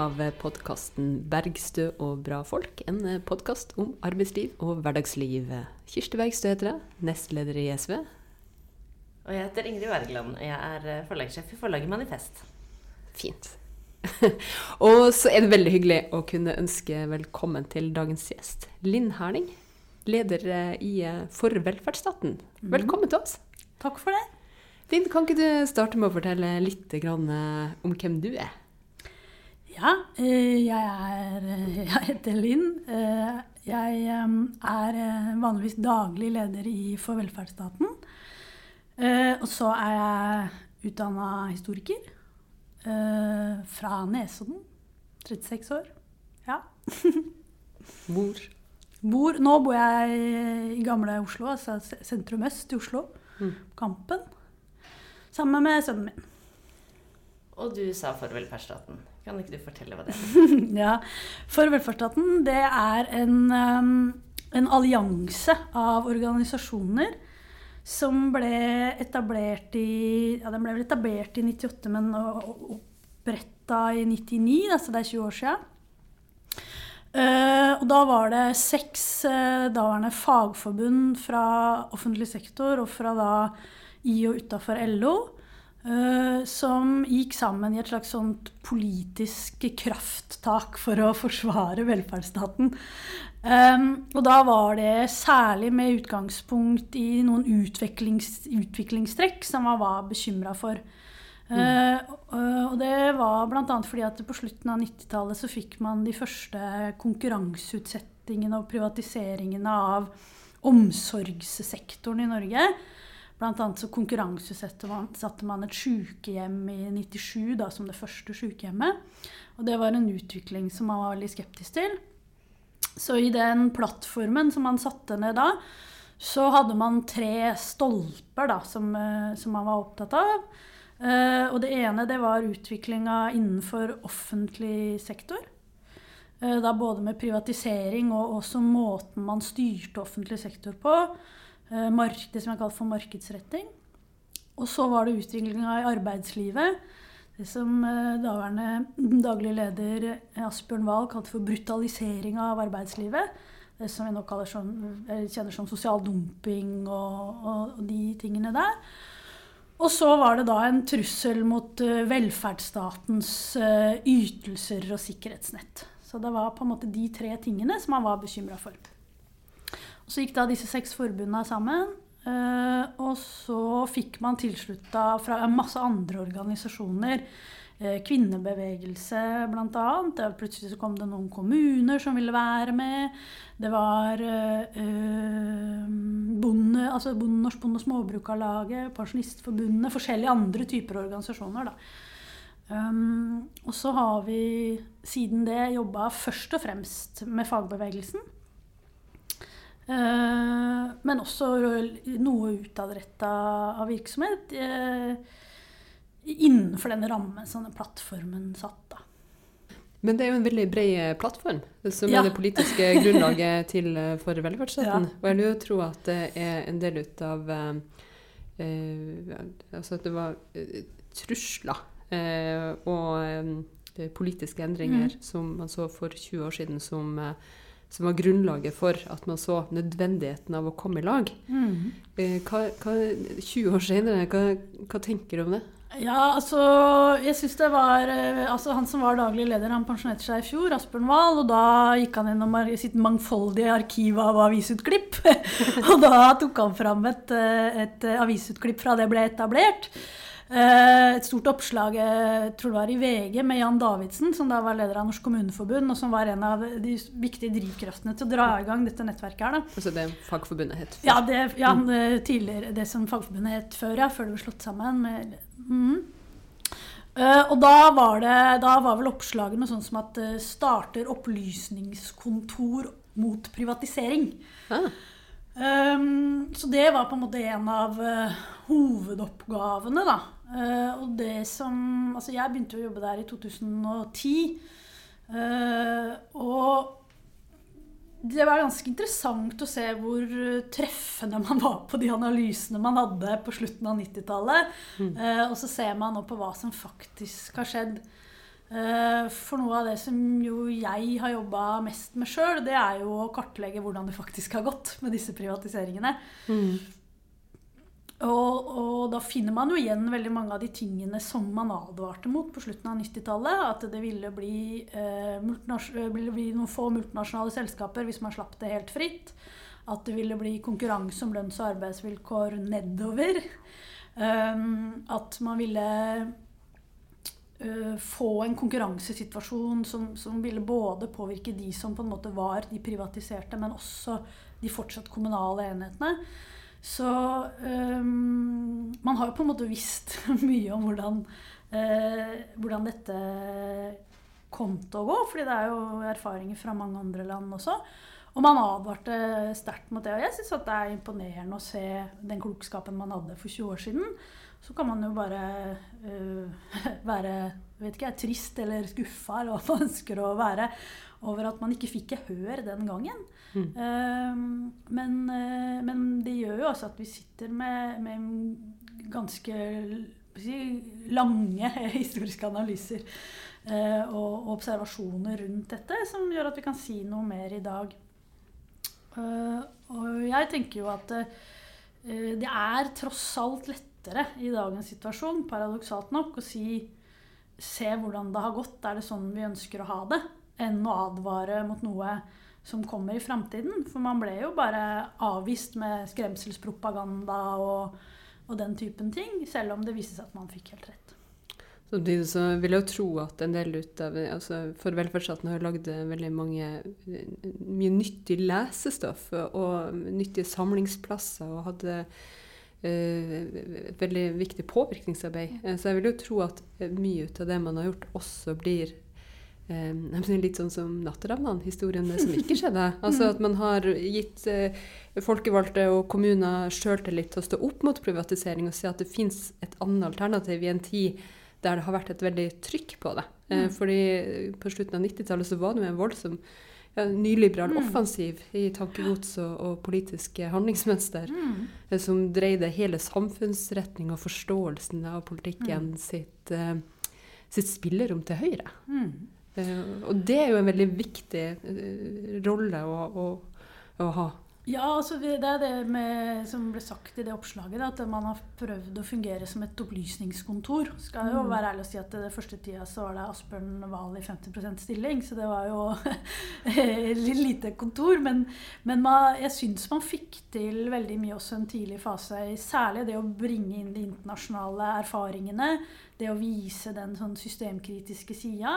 av podkasten 'Bergstø og bra folk'. En eh, podkast om arbeidsliv og hverdagsliv. Kirsti Bergstø heter jeg, nestleder i SV. Og jeg heter Ingrid Wergeland. Jeg er eh, forlagssjef i forlaget Manifest. Fint. og så er det veldig hyggelig å kunne ønske velkommen til dagens gjest. Linn Herning, leder i For velferdsstaten. Mhm. Velkommen til oss. Takk for det. Linn, kan ikke du starte med å fortelle litt eh, om hvem du er? Ja, eh, jeg, er, eh, jeg heter Linn. Jeg er vanligvis daglig leder i For velferdsstaten. Og så er jeg utdanna historiker fra Nesodden. 36 år. Ja. Hvor? Bor, nå bor jeg i gamle Oslo, altså sentrum øst i Oslo. Mm. Kampen sammen med sønnen min. Og du sa For velferdsstaten. Kan ikke du fortelle hva det er? ja, For velferdsstaten det er en, um, en allianse av organisasjoner som ble etablert i ja, den ble vel etablert i 98, men oppretta i 99, altså det er 20 år siden. Uh, og da var det seks uh, daværende fagforbund fra offentlig sektor og fra da i og utafor LO. Uh, som gikk sammen i et slags sånt politisk krafttak for å forsvare velferdsstaten. Og da var det særlig med utgangspunkt i noen utviklings, utviklingstrekk som man var bekymra for. Mm. Uh, uh, og det var bl.a. fordi at på slutten av 90-tallet så fikk man de første konkurranseutsettingene og privatiseringene av omsorgssektoren i Norge. Blant annet så konkurranseutsatte man, et sykehjem i 97 da, som det første sykehjemmet. Og det var en utvikling som man var veldig skeptisk til. Så i den plattformen som man satte ned da, så hadde man tre stolper da, som, eh, som man var opptatt av. Uh, og det ene det var utviklinga innenfor offentlig sektor. Uh, da både med privatisering og også måten man styrte offentlig sektor på. Eh, det som er kalt for markedsretting. Og så var det utviklinga i arbeidslivet. Det som eh, daværende daglig leder eh, Asbjørn Wahl kalte for brutalisering av arbeidslivet. Det som vi nå som, kjenner som sosial dumping og, og, og, de tingene der. Og så var det da en trussel mot velferdsstatens ytelser og sikkerhetsnett. Så det var på en måte de tre tingene som han var bekymra for. Så gikk da disse seks forbundene sammen. Uh, og så fikk man tilslutta fra masse andre organisasjoner. Uh, kvinnebevegelse bl.a. Plutselig så kom det noen kommuner som ville være med. Det var uh, bonde, altså Norsk Bonde- og Småbrukarlaget, Pensjonistforbundet, forskjellige andre typer organisasjoner. da. Um, og så har vi siden det jobba først og fremst med fagbevegelsen. Eh, men også noe utadretta av virksomhet eh, innenfor den rammen som den plattformen satt. da. Men det er jo en veldig bred plattform, som ja. er det politiske grunnlaget til for velferdsstaten. Ja. Og jeg lurer tro at det er en del ut av eh, Altså at det var eh, trusler eh, og eh, politiske endringer mm. som man så for 20 år siden som som var grunnlaget for at man så nødvendigheten av å komme i lag. Mm. Eh, hva, hva, 20 år senere, hva, hva, tenker du om det? Ja, altså, jeg synes det var eh, altså, Han som var daglig leder, han pensjonerte seg i fjor, Asbjørn Wahl. Og da gikk han gjennom sitt mangfoldige arkiv av avisutklipp. og da tok han fram et, eh, et avisutklipp fra det ble etablert. Eh, et stort oppslag jeg tror det var i VG med Jan Davidsen, som da var leder av Norsk Kommuneforbund, og som var en av de viktige drivkraftene til å dra i gang dette nettverket her. Da. Altså det Fagforbundet het før? Ja, det, ja, tidligere det som Fagforbundet het før, ja. Før det ble slått sammen. Med, mm. uh, og da var, det, da var vel oppslaget noe sånt som at starter opplysningskontor mot privatisering. Ah. Um, så det var på en måte en av uh, hovedoppgavene, da. Uh, og det som Altså, jeg begynte å jobbe der i 2010. Uh, og det var ganske interessant å se hvor treffende man var på de analysene man hadde på slutten av 90-tallet. Mm. Uh, og så ser man nå på hva som faktisk har skjedd. For noe av det som jo jeg har jobba mest med sjøl, det er jo å kartlegge hvordan det faktisk har gått med disse privatiseringene. Mm. Og, og, da finner man jo igjen veldig mange av de tingene som man advarte mot på slutten av 90-tallet. At det ville bli, eh, ville bli, noen få multinasjonale selskaper hvis man slapp det helt fritt. At det ville bli konkurranse om lønns- og arbeidsvilkår nedover. Um, at man ville uh, få en konkurransesituasjon som, som, ville både påvirke de som på en måte var de privatiserte, men også de fortsatt kommunale enhetene. Så um, man har jo på en måte visst mye om hvordan, uh, hvordan dette kom til å gå. fordi det er jo erfaringer fra mange andre land også. Og man advarte sterkt mot det. Og jeg syns det er imponerende å se den klokskapen man hadde for 20 år siden. Så kan man jo bare uh, være vet ikke, trist eller skuffa eller hva man ønsker å være over at man ikke fikk gehør den gangen. Mm. Uh, men, uh, men, det gjør jo også at vi sitter med, med ganske si, lange historiske analyser uh, og, og, observasjoner rundt dette, som gjør at vi kan si noe mer i dag. Eh, og jeg tenker jo at det er tross alt lettere i dagens situasjon, paradoksalt nok, å si se hvordan det har gått, er det sånn vi ønsker å ha det? Enn å advare mot noe som kommer i framtiden. For man ble jo bare avvist med skremselspropaganda og, og, den typen ting, selv om det viste seg at man fikk helt rett. Samtidig så vil jeg jo tro at en del ut av altså For velferdsstaten har lagd veldig mange, mye nyttig lesestoff og nyttige samlingsplasser og hadde uh, veldig viktig påvirkningsarbeid. Så jeg vil jo tro at mye ut av det man har gjort, også blir litt sånn som Natteravnene, historien som ikke skjedde. Altså At man har gitt eh, folkevalgte og kommuner sjøltillit til å stå opp mot privatisering og si at det fins et annet alternativ i en tid der det har vært et veldig trykk på det. Eh, mm. fordi på slutten av 90-tallet så var det jo en voldsom ja, nyliberal mm. offensiv i tankegods og, og politiske handlingsmønster mm. eh, som dreide hele samfunnsretning og forståelsen av politikken mm. sitt, eh, sitt spillerom til høyre. Mm. Uh, og det er jo en veldig viktig uh, rolle å, å, å, ha. Ja, altså det er det med, som ble sagt i det oppslaget, at man har prøvd å fungere som et opplysningskontor. Skal jo mm. være ærlig å si at det første tida så var det Asbjørn Wahl i 50% stilling, så det var jo litt lite kontor. Men, men man, jeg syns man fikk til veldig mye også en tidlig fase. Særlig det å bringe inn de internasjonale erfaringene. Det å vise den sånn systemkritiske sida.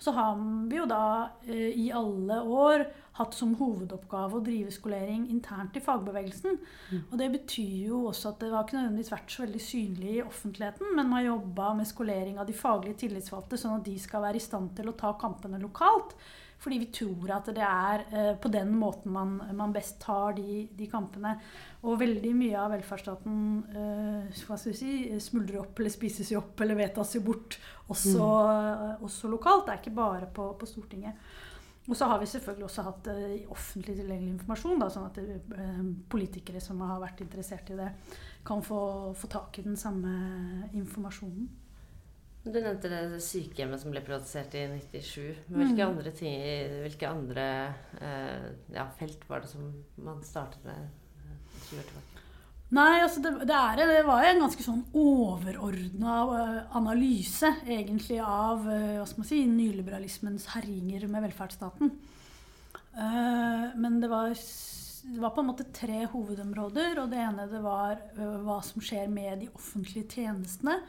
Så har vi jo da eh, i alle år hatt som hovedoppgave å drive skolering internt i fagbevegelsen. Mm. Og det betyr jo også at det har ikke nødvendigvis vært så veldig synlig i offentligheten, men man har jobba med skolering av de faglige tillitsvalgte, sånn at de skal være i stand til å ta kampene lokalt. Fordi vi tror at det er eh, på den måten man, man best tar de, de, kampene. Og veldig mye av velferdsstaten eh, si, smuldrer opp eller spises jo opp eller vedtas jo bort også, mm. også, lokalt. Det er ikke bare på, på Stortinget. Og så har vi selvfølgelig også hatt uh, offentlig tilgjengelig informasjon, da, sånn at det, politikere som har vært interessert i det, kan få, få tak i den samme informasjonen. Du nevnte det sykehjemmet som ble privatisert i 97. Hvilke mm. andre, ting, hvilke andre eh, ja, felt var det som man startet med 20 eh, år tilbake? Nei, altså det, det, er, det, var en ganske sånn overordna eh, analyse egentlig av eh, hva skal man si, nyliberalismens herjinger med velferdsstaten. Men det var, det var, på en måte tre hovedområder. og Det ene det var hva som skjer med de offentlige tjenestene.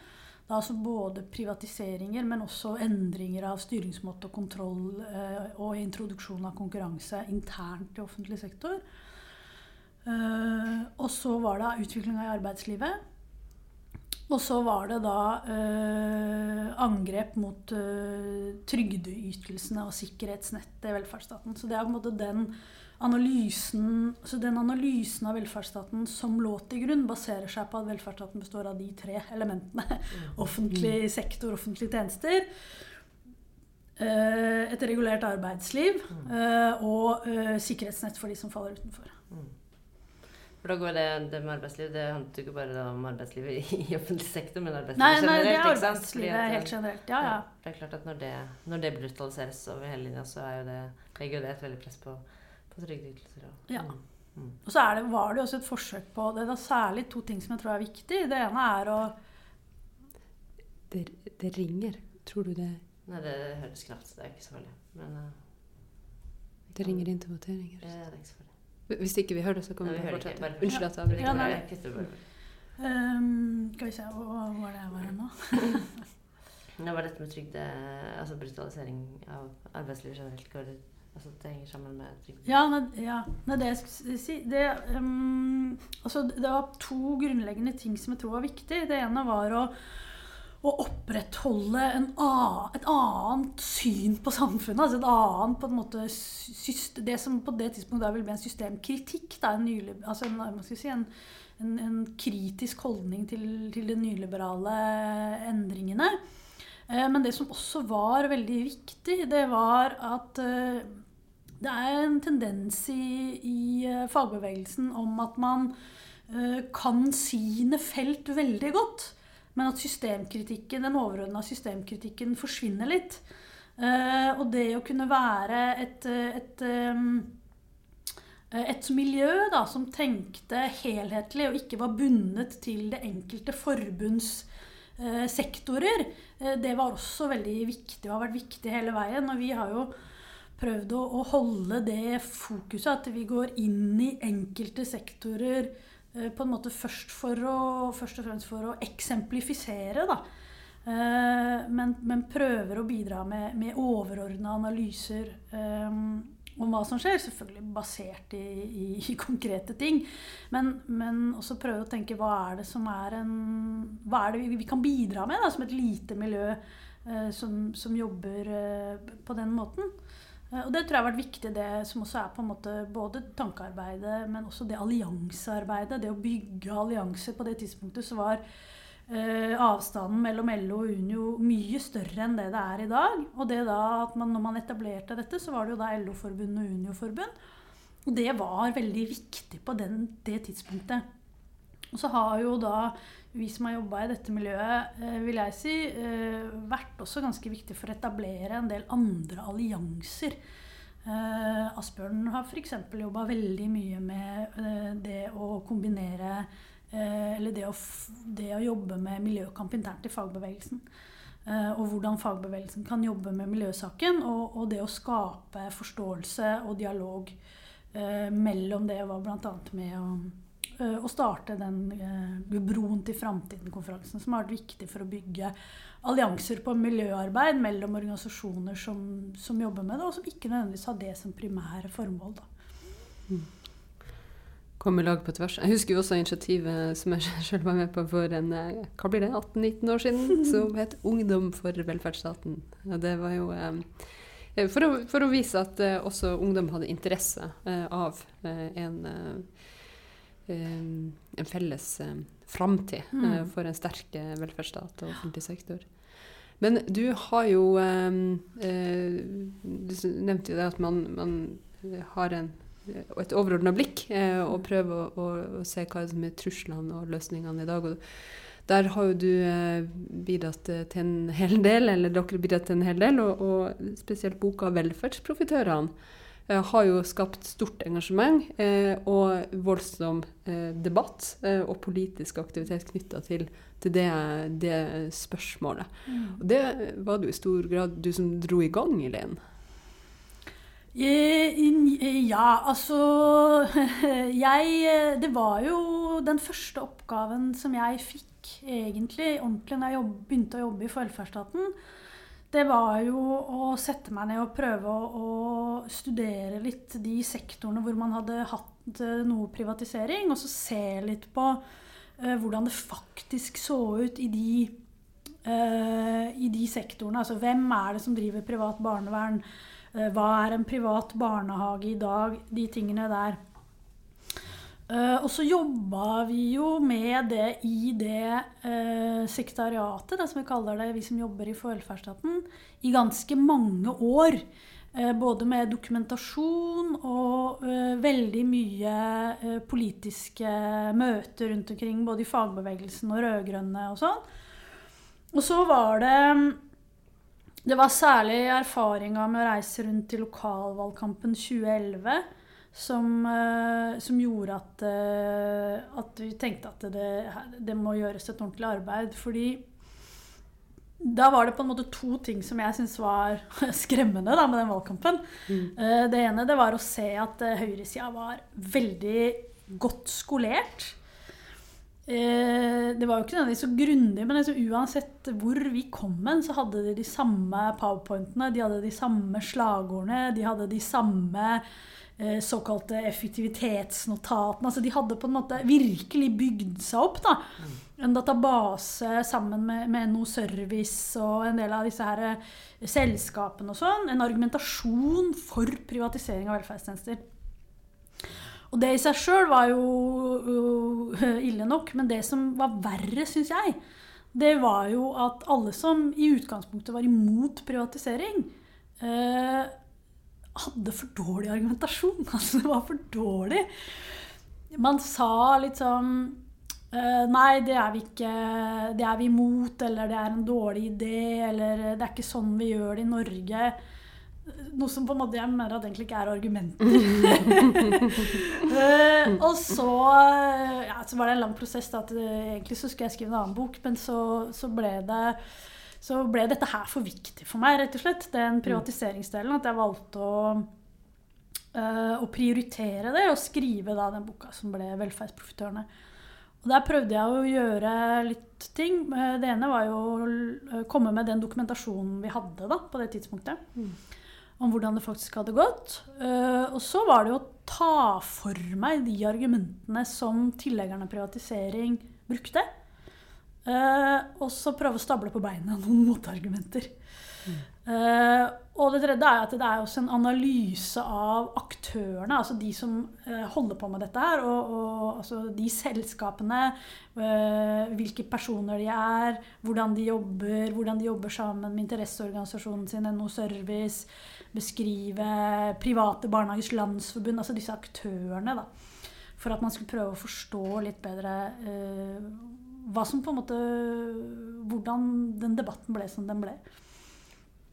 Altså både privatiseringer, men også endringer av styringsmåte og kontroll eh, og introduksjon av konkurranse internt i offentlig sektor. Eh, og så var det utviklinga i arbeidslivet. Og så var det da eh, angrep mot eh, trygdeytelsene og sikkerhetsnettet i velferdsstaten. Så det er på en måte den analysen, så den analysen av velferdsstaten som lå til grunn, baserer seg på at velferdsstaten består av de tre elementene. Mm. Offentlig sektor, offentlige tjenester. et regulert arbeidsliv og sikkerhetsnett for de som faller utenfor. Mm. For da går det, det med arbeidsliv Det handler ikke bare om arbeidslivet i, offentlig sektor, men arbeidslivet nei, nei, generelt. Nei, det er arbeidslivet helt generelt. Ja, ja. Det er klart at når det, når det brutaliseres over hele linja, så jo det, legger jo det et veldig press på, på trygdeytelser. Ja. Mm. mm. Og så det, var det jo også et forsøk på det. er særlig to ting som jeg tror er viktig. Det ene er å Det, det ringer. Tror du det Nei, det høres knapt Det er ikke så farlig. Men uh, Det ringer inn til voteringer. Ja, det er ikke så farlig. Hvis ikke vi hører det, så kan vi fortsette. Unnskyld at jeg avbryter. Ja, um, skal vi se Hva var det jeg var nå? det var dette med trygde Altså brutalisering av arbeidslivet generelt. Altså, det henger sammen med drivkraft? Ja, ja, det er det jeg skulle si. Det, um, altså, det var to grunnleggende ting som jeg tror var viktig. Det ene var å å opprettholde annen, et annet syn på samfunnet. altså et annet på en måte system, Det som på det tidspunktet vil bli en systemkritikk. Da, en, nylig, altså en, si, en, en, kritisk holdning til, til de nyliberale endringene. Eh, men det som også var veldig viktig, det var at eh, det er en tendens i, i eh, fagbevegelsen om at man kan sine felt veldig godt. Men at systemkritikken, den overordna systemkritikken forsvinner litt. Og det å kunne være et, et, et miljø da, som tenkte helhetlig og ikke var bundet til det enkelte forbunds sektorer, uh, det var også veldig viktig og har vært viktig hele veien. Og vi har jo prøvd å, holde det fokuset, at vi går inn i enkelte sektorer Eh, på en måte først, å, først og fremst for å eksemplifisere, da. Eh, men, men prøver å bidra med, med overordna analyser om hva som skjer. Selvfølgelig basert i, i, i konkrete ting. Men, men, også prøve å tenke hva er det som er en Hva er det vi, vi kan bidra med da, som et lite miljø eh, som, som, jobber eh, på den måten. Eh, og det tror jeg har vært viktig, det som også er på en måte både tankearbeidet, men også det alliansearbeidet. Det å bygge allianser på det tidspunktet så var eh, avstanden mellom LO og Unio mye større enn det det er i dag. Og det da at man, når man etablerte dette, så var det jo da LO-forbund og Unio-forbund. Og det var veldig viktig på den, det tidspunktet. Og så har jo da vi som har jobba i dette miljøet, eh, vil jeg si, eh, vært også ganske viktig for å etablere en del andre allianser. Eh, Asbjørn har f.eks. jobba veldig mye med det å kombinere Eller det å, det å jobbe med miljøkamp internt i fagbevegelsen. Og hvordan fagbevegelsen kan jobbe med miljøsaken. Og, og det å skape forståelse og dialog mellom det var bl.a. med å Eh, å starte den eh, Broen til framtiden-konferansen, som har vært viktig for å bygge allianser på miljøarbeid mellom organisasjoner som, som, jobber med det, og som ikke nødvendigvis har det som primære formål. Da. Mm. Kom i lag på tvers. Jeg husker jo også initiativet som jeg selv var med på for en eh, hva blir det, 18-19 år siden, som het Ungdom for velferdsstaten. Og det var jo for å, for å, vise at også ungdom hadde interesse av en Eh, en felles uh, framtid eh, mm. for en sterk velferdsstat og offentlig sektor. Men du har jo Du nevnte jo det at man, man har en, et overordna blikk og prøve å, å, å, se hva som er truslene og løsningene i dag. Og der har jo du bidratt til en hel del, eller dere har bidratt til en hel del, og, og spesielt boka 'Velferdsprofitørene' Eh, har jo skapt stort engasjement eh, og voldsom eh, debatt og politisk aktivitet knytta til, til det, det, spørsmålet. Mm. Og det var det jo i stor grad du som dro i gang, Elaine? Ja, altså Jeg Det var jo den første oppgaven som jeg fikk, egentlig, ordentlig, når jeg jobb, begynte å jobbe i velferdsstaten det var jo å sette meg ned og prøve å, å, studere litt de sektorene hvor man hadde hatt noe privatisering, og så se litt på uh, hvordan det faktisk så ut i de, uh, i de sektorene. Altså hvem er det som driver privat barnevern? Hva er en privat barnehage i dag? De tingene der. Uh, og så jobba vi jo med det i det uh, sekretariatet, det som vi kaller det, vi som jobber i velferdsstaten, i ganske mange år. Uh, både med dokumentasjon og veldig mye politiske møter rundt omkring, både i fagbevegelsen og rød-grønne og sånn. Og så var det Det var særlig erfaringa med å reise rundt i lokalvalgkampen 2011 som, uh, som gjorde at, uh, at, vi tenkte at det, det, må gjøres et ordentlig arbeid. Fordi da var det på en måte to ting som jeg syntes var skremmende da, med den valgkampen. Mm. Uh, det ene det var å se at høyresida var veldig godt skolert. Det var jo ikke nødvendigvis så grundig, men liksom, uansett hvor vi kom hen, så hadde de de samme powerpointene, de hadde de samme slagordene, de hadde de samme Eh, såkalte effektivitetsnotatene. Altså de hadde på en måte virkelig bygd seg opp. da. Mm. En database sammen med, med NO Service og en del av disse her eh, selskapene og sånn. En argumentasjon for privatisering av velferdstjenester. Og det i seg sjøl var jo ille nok, men det som var verre, syns jeg, det var jo at alle som i utgangspunktet var imot privatisering, uh, hadde for dårlig argumentasjon. Altså, det var for dårlig. Man sa sånn uh, Nei, det er vi ikke. Det er vi imot, eller det er en dårlig idé, eller det er ikke sånn vi gjør det i Norge. Noe som på en måte jeg mener at egentlig ikke er argumenter. uh, og så, ja, så var det en lang prosess. Da, at egentlig så skulle jeg skrive en annen bok, men så, så ble det så ble dette her for viktig for meg, rett og slett. Den mm. privatiseringsdelen. At jeg valgte å, uh, å prioritere det og skrive da den boka som ble 'Velferdsprofitørene'. Og Der prøvde jeg å gjøre litt ting. Eh, det ene var jo å komme med den dokumentasjonen vi hadde da, på det tidspunktet. Mm. Om hvordan det faktisk hadde gått. Uh, og så var det jo å ta for meg de argumentene som tilleggerne privatisering brukte. Uh, og så prøve å stable på beina noen motargumenter. Uh, og det tredje er at det er også en analyse av aktørene, altså de som uh, holder på med dette her. Og, og altså de selskapene, hvilke personer de er, hvordan de jobber, hvordan de jobber sammen med interesseorganisasjonen sin, NO Service, beskrive private barnehagers landsforbund, altså disse aktørene. da, For at man skulle prøve å forstå litt bedre hva som på en måte Hvordan den debatten ble som den ble.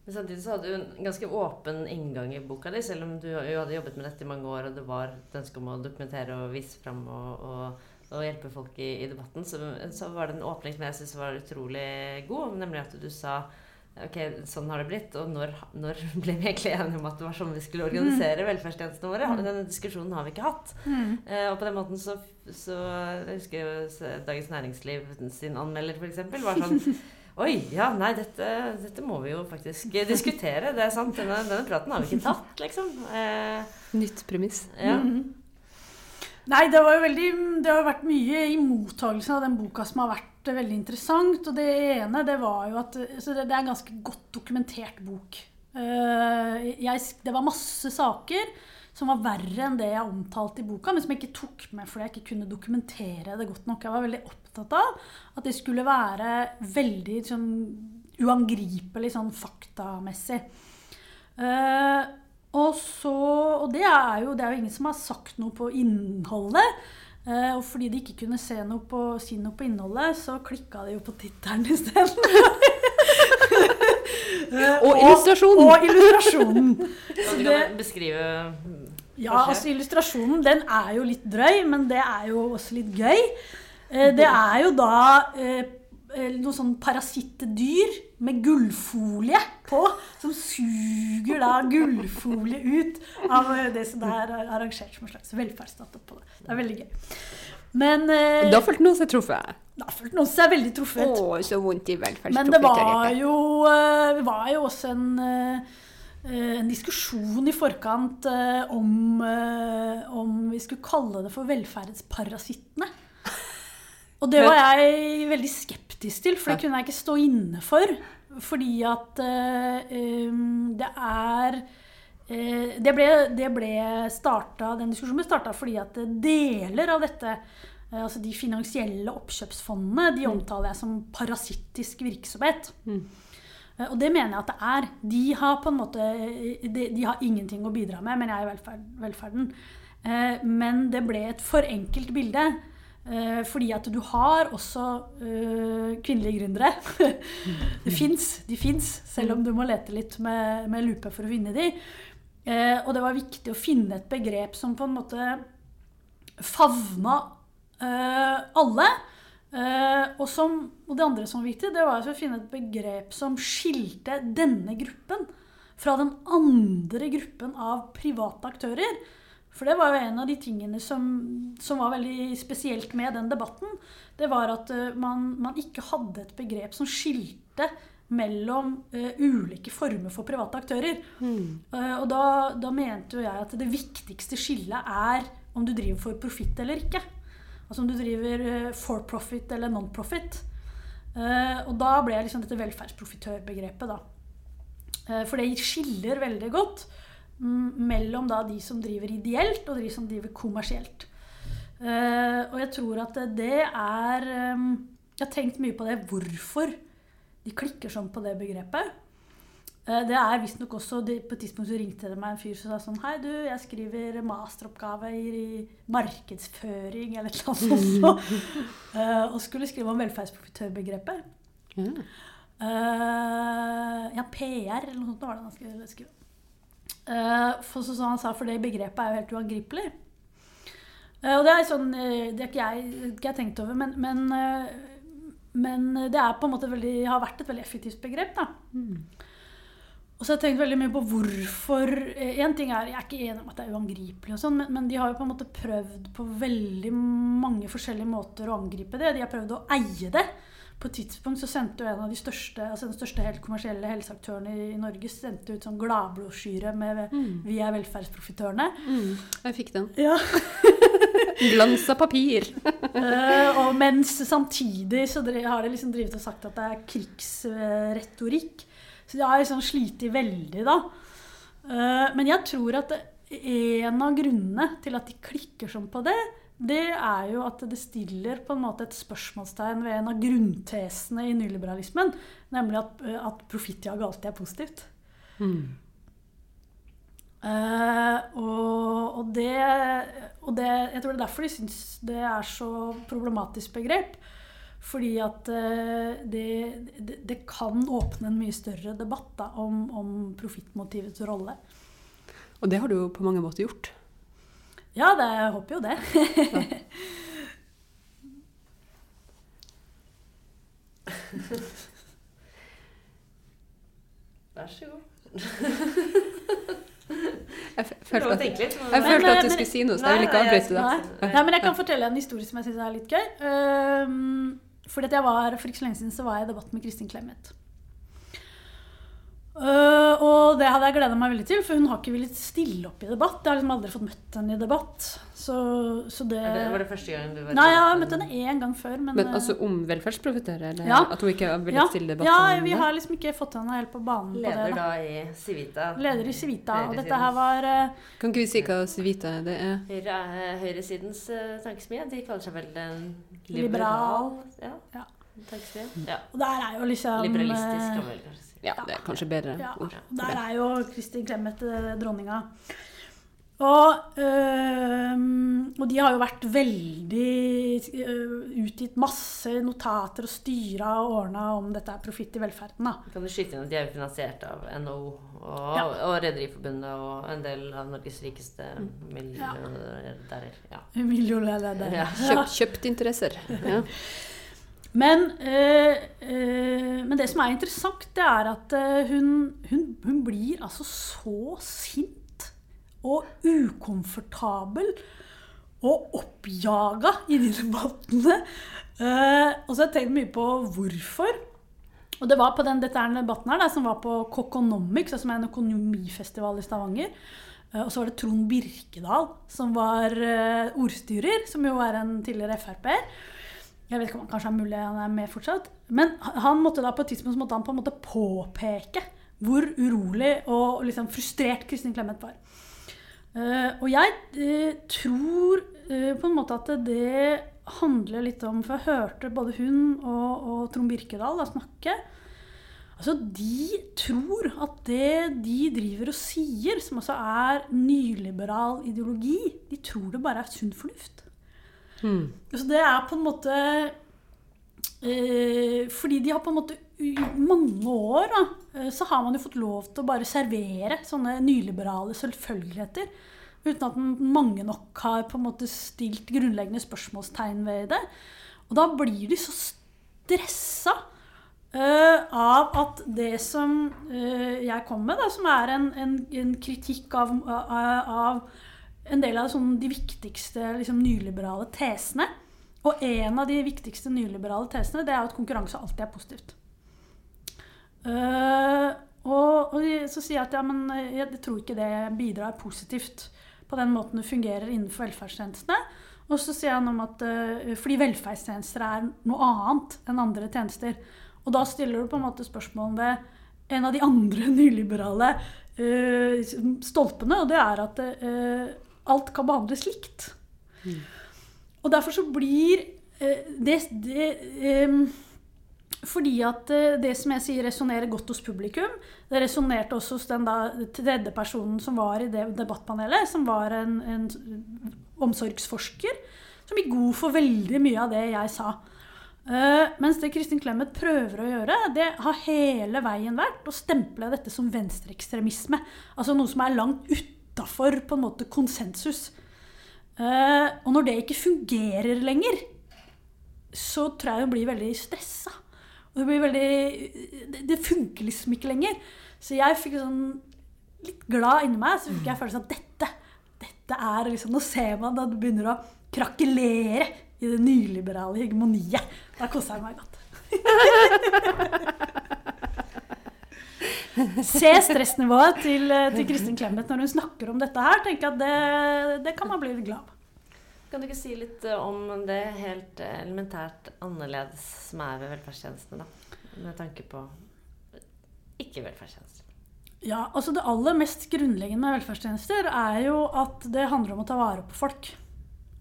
Men samtidig så hadde du en ganske åpen inngang i boka di, selv om du jo hadde jobbet med dette i mange år, og det var et ønske om å dokumentere og vise fram og, og, og hjelpe folk i, i debatten, så, så, var det en åpning som jeg syns var utrolig god, nemlig at du sa Ok, sånn har det blitt. Og når, når, ble vi egentlig enige om at det var sånn vi skulle organisere mm. velferdstjenestene våre? Mm. Denne diskusjonen har vi ikke hatt. Mm. Eh, og på den måten så, så Jeg husker jeg Dagens Næringsliv sin anmelder, f.eks. var sånn Oi, ja, nei, dette, dette, må vi jo faktisk diskutere. Det er sant. Denne, denne praten har vi ikke tatt, liksom. Eh, Nytt premiss. Ja. Mm. Nei, det, var jo veldig, det har vært mye i mottagelsen av den boka som har vært veldig interessant. Og det ene det var jo at det, det, er en ganske godt dokumentert bok. Uh, jeg, det var masse saker som var verre enn det jeg omtalte i boka, men som jeg ikke tok med fordi jeg ikke kunne dokumentere det godt nok. Jeg var veldig opptatt av at det skulle være veldig sånn, uangripelig sånn faktamessig. Uh, og, så, og det er, jo, det er jo ingen som har sagt noe på innholdet. Uh, og fordi de ikke kunne noe på, si noe på innholdet, så klikka de jo på tittelen isteden. uh, og illustrasjonen! Og, illustrasjonen. Kan du beskrive Ja, altså illustrasjonen den er jo litt drøy, men det er jo også litt gøy. Uh, det er jo da noe sånn parasittdyr med gullfolie på, som suger da gullfolie ut av det som er arrangert som en slags velferdsstat på det. Det er veldig gøy. Men eh, Da følte noen seg truffet? Da følte noen seg veldig truffet. Å, så vondt i Men det var jo, uh, var jo også en, uh, en diskusjon i forkant om, om vi skulle kalle det for velferdsparasittene. Og det var jeg veldig skeptisk til, for det kunne jeg ikke stå inne for. Fordi at det er eh, det ble, det ble starta, Den diskusjonen ble starta fordi at deler av dette eh, Altså de finansielle oppkjøpsfondene de omtaler jeg som parasittisk virksomhet. Mm. Eh, Og det mener jeg at det er. De har på en måte De, de har ingenting å bidra med, men jeg, er i velferd, velferden. Eh, Men det ble et for enkelt bilde. eh, Fordi at du har også eh, kvinnelige gründere. Det fins, de fins, selv om du må lete litt med, med lupe for å finne de. Eh, Og det var viktig å finne et begrep som på en måte favna eh, alle. Eh, og, som, og det andre som var viktig, det var å finne et begrep som skilte denne gruppen fra den andre gruppen av private aktører. For det var jo en av de tingene som, som var veldig spesielt med den debatten. Det var at eh, man, man ikke hadde et begrep som skilte mellom uh, ulike former for private aktører. Eh, og da, da mente jo jeg at det viktigste skillet er om du driver for profitt eller ikke. Altså om du driver uh, for profit eller non-profit. Og da ble liksom dette velferdsprofitørbegrepet, da. For det skiller veldig godt um, mellom da de som driver ideelt, og de som driver kommersielt. Og jeg tror at det er um, Jeg har tenkt mye på det. Hvorfor de klikker sånn på det begrepet. Eh, Det er visstnok også de, På et tidspunkt så ringte det meg en fyr som sa sånn Hei, du, jeg skriver masteroppgave i, markedsføring eller noe sånt. Eh, og skulle skrive om velferdsprofitørbegrepet. Ja. Uh, ja, PR eller noe sånt var det han skulle skrive. Uh, for så, så han sa for det begrepet er jo helt uangripelig. Eh, og det er sånn eh, Det har ikke jeg, ikke jeg tenkt over, men, men, eh, men det er på en måte veldig, har vært et veldig effektivt begrep. da. Og så har jeg tenkt veldig mye på hvorfor En ting er, Jeg er ikke enig om at det er uangripelig, og sånn, men, men de har jo på en måte prøvd på veldig mange forskjellige måter å angripe det. De har prøvd å eie det. På et tidspunkt så sendte jo en av de største altså den største helt kommersielle helseaktørene i, i Norge sendte ut sånn gladbrosjyre med 'Vi er velferdsprofitørene'. Mm. Jeg fikk den. Ja. Glans av papir. uh, og mens samtidig så har de liksom drivet og sagt at det er krigsretorikk. Så de har liksom slitt veldig, da. Uh, men jeg tror at en av grunnene til at de klikker sånn på det, det er jo at det stiller på en måte et spørsmålstegn ved en av grunntesene i nyliberalismen, nemlig at, at profittjag alltid er positivt. Mm. Uh, og, og, det, og det Jeg tror det er derfor de syns det er så problematisk begrep. Fordi at uh, det, det, det kan åpne en mye større debatt da, om, om profittmotivets rolle. Og det har du jo på mange måter gjort. Ja, det, jeg håper jo det. Vær så god. Jeg følte at, jeg følte at du skulle si noe, så jeg vil ikke avbryte deg. Nei. Nei, men jeg kan fortelle en historie som jeg syns er litt gøy. Um, fordi at jeg var, For ikke så lenge siden så var jeg i debatt med Kristin Clemet. Uh, og det hadde jeg gleda meg veldig til, for hun har ikke villet stille opp i debatt. Jeg har liksom aldri fått møtt henne i debatt. Så, så det det- Var det første gang du var Nei, jeg har møtt henne én gang før, men, Men uh, altså om velferdsprofitører? Eller Ja. at hun ikke har ja, villet stille debatt? ja, vi har liksom ikke fått henne helt på banen på Leder det. da. da i Civita. Leder i Civita. Og dette her var uh, Kan ikke vi si hva Civita det er? Høyre, eh, høyresidens uh, tankesmie. De kaller seg vel en Liberal. liberal ja. Ja. tankesmie. Ja. Og der er jo liksom Liberalistisk, kan man vel kanskje si. Ja, det er kanskje bedre Ja, ord. der er jo Kristin Clemet eh, dronninga. Og, øh, og de har jo vært veldig øh, Utgitt masse notater og styra og ordna om dette er profitt i velferden. da. Kan du skyte inn at de er jo finansiert av NHO og, Ja. og Rederiforbundet og en del av Norges rikeste milliardærer. Ja. Millionærleder. Ja. Kjøpt, kjøpt interesser. Men, øh, øh, men det som er interessant, det er at øh, hun, hun, hun blir altså så sint og ukomfortabel og oppjaga i de debattene. Uh, og så har jeg tenkt mye på hvorfor. Og det var på den, dette er debatten her, da, som var på Kokonomics, som er en økonomifestival i Stavanger. Uh, og så var det Trond Birkedal, som var uh, ordstyrer, som jo er en tidligere Frp-er. Jeg vet ikke om han kanskje er mulig han er med fortsatt. Men han måtte da på et tidspunkt måtte han på en måte påpeke hvor urolig og liksom frustrert Kristin Clemet var. Uh, og jeg uh, tror uh, på en måte at det handler litt om For jeg hørte både hun og, og Trond Birkedal da, snakke. Altså, De tror at det de driver og sier, som også er nyliberal ideologi, de tror det bare er sunn fornuft. Mm. Så det er på en måte Fordi de har på en måte i mange år da, eh, så har man jo fått lov til å bare servere sånne nyliberale selvfølgeligheter. Uten at mange nok har på en måte stilt grunnleggende spørsmålstegn ved det. Og da blir de så stressa uh, av at det som uh, jeg kom med, da, som er en, en, en kritikk av, av, av, en del av sånn, de viktigste liksom, nyliberale tesene Og en av de viktigste nyliberale tesene det er at konkurranse alltid er positivt. Uh, og, og, så sier jeg at ja, men jeg, jeg, tror ikke det bidrar positivt på den måten det fungerer innenfor velferdstjenestene. Og så sier han om at uh, fordi velferdstjenester er noe annet enn andre tjenester. Og da stiller du på en måte spørsmål ved en av de andre nyliberale uh, stolpene, og det er at alt kan behandles likt. Mm. Og derfor så blir det, det um, fordi at eh, det som jeg sier resonnerer godt hos publikum, det resonnerte også hos den da, tredje personen som var i det debattpanelet, som var en, en omsorgsforsker, som gikk god for veldig mye av det jeg sa. Uh, mens det Kristin Clemet prøver å gjøre, det har hele veien vært å stemple dette som venstreekstremisme. Altså noe som er langt utafor konsensus. Uh, og når det ikke fungerer lenger, så tror jeg hun blir veldig stressa. Og det blir veldig det, det, funker liksom ikke lenger. Så jeg fikk sånn litt glad inni meg. Så fikk jeg følelsen at dette, dette er liksom Nå ser man at det begynner å krakelere i det nyliberale hegemoniet. Da koser jeg meg godt. Se stressnivået til, til Kristin Clemet når hun snakker om dette her. tenker jeg at det, det kan man bli litt glad av. Kan du ikke si litt eh, om det helt eh, elementært annerledes som er ved velferdstjenestene, da? Med tanke på ikke-velferdstjenester. Ja, altså Det aller mest grunnleggende med velferdstjenester er jo at det handler om å ta vare på folk.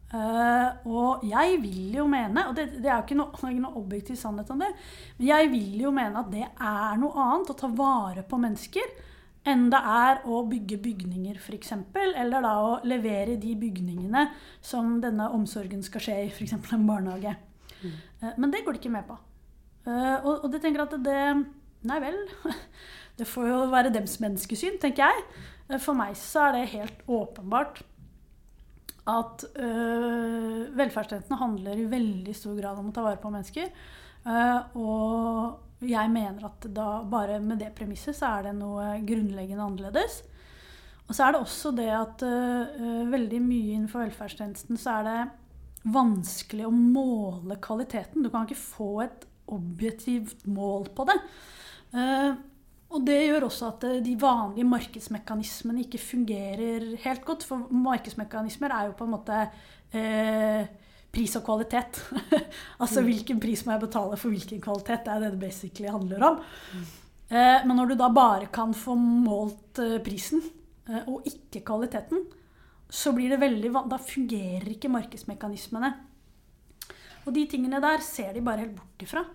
Uh, og jeg vil jo mene, og det, det er jo ikke noe, ikke noe, objektiv sannhet om det, men jeg vil jo mene at det er noe annet å ta vare på mennesker enn det er å bygge bygninger, f.eks. Eller da å levere de bygningene som denne omsorgen skal skje i, f.eks. en barnehage. Mm. Uh, men det går de ikke med på. Uh, og, og de tenker at det Nei vel. Det får jo være dems menneskesyn, tenker jeg. For meg så er det helt åpenbart at øh, velferdstjenestene handler i veldig stor grad om å ta vare på mennesker. Øh, og jeg mener at da, bare med det premisset så er det noe grunnleggende annerledes. Og så er det også det at øh, veldig mye innenfor velferdstjenesten så er det vanskelig å måle kvaliteten. Du kan ikke få et objektivt mål på det. Uh, og det gjør også at de vanlige markedsmekanismene ikke fungerer helt godt. For markedsmekanismer er jo på en måte eh, pris og kvalitet. altså mm. hvilken pris må jeg betale for hvilken kvalitet. Det er det det basically handler om. Mm. Eh, men når du da bare kan få målt eh, prisen eh, og ikke kvaliteten, så blir det veldig Da fungerer ikke markedsmekanismene. Og de tingene der ser de bare helt bort ifra.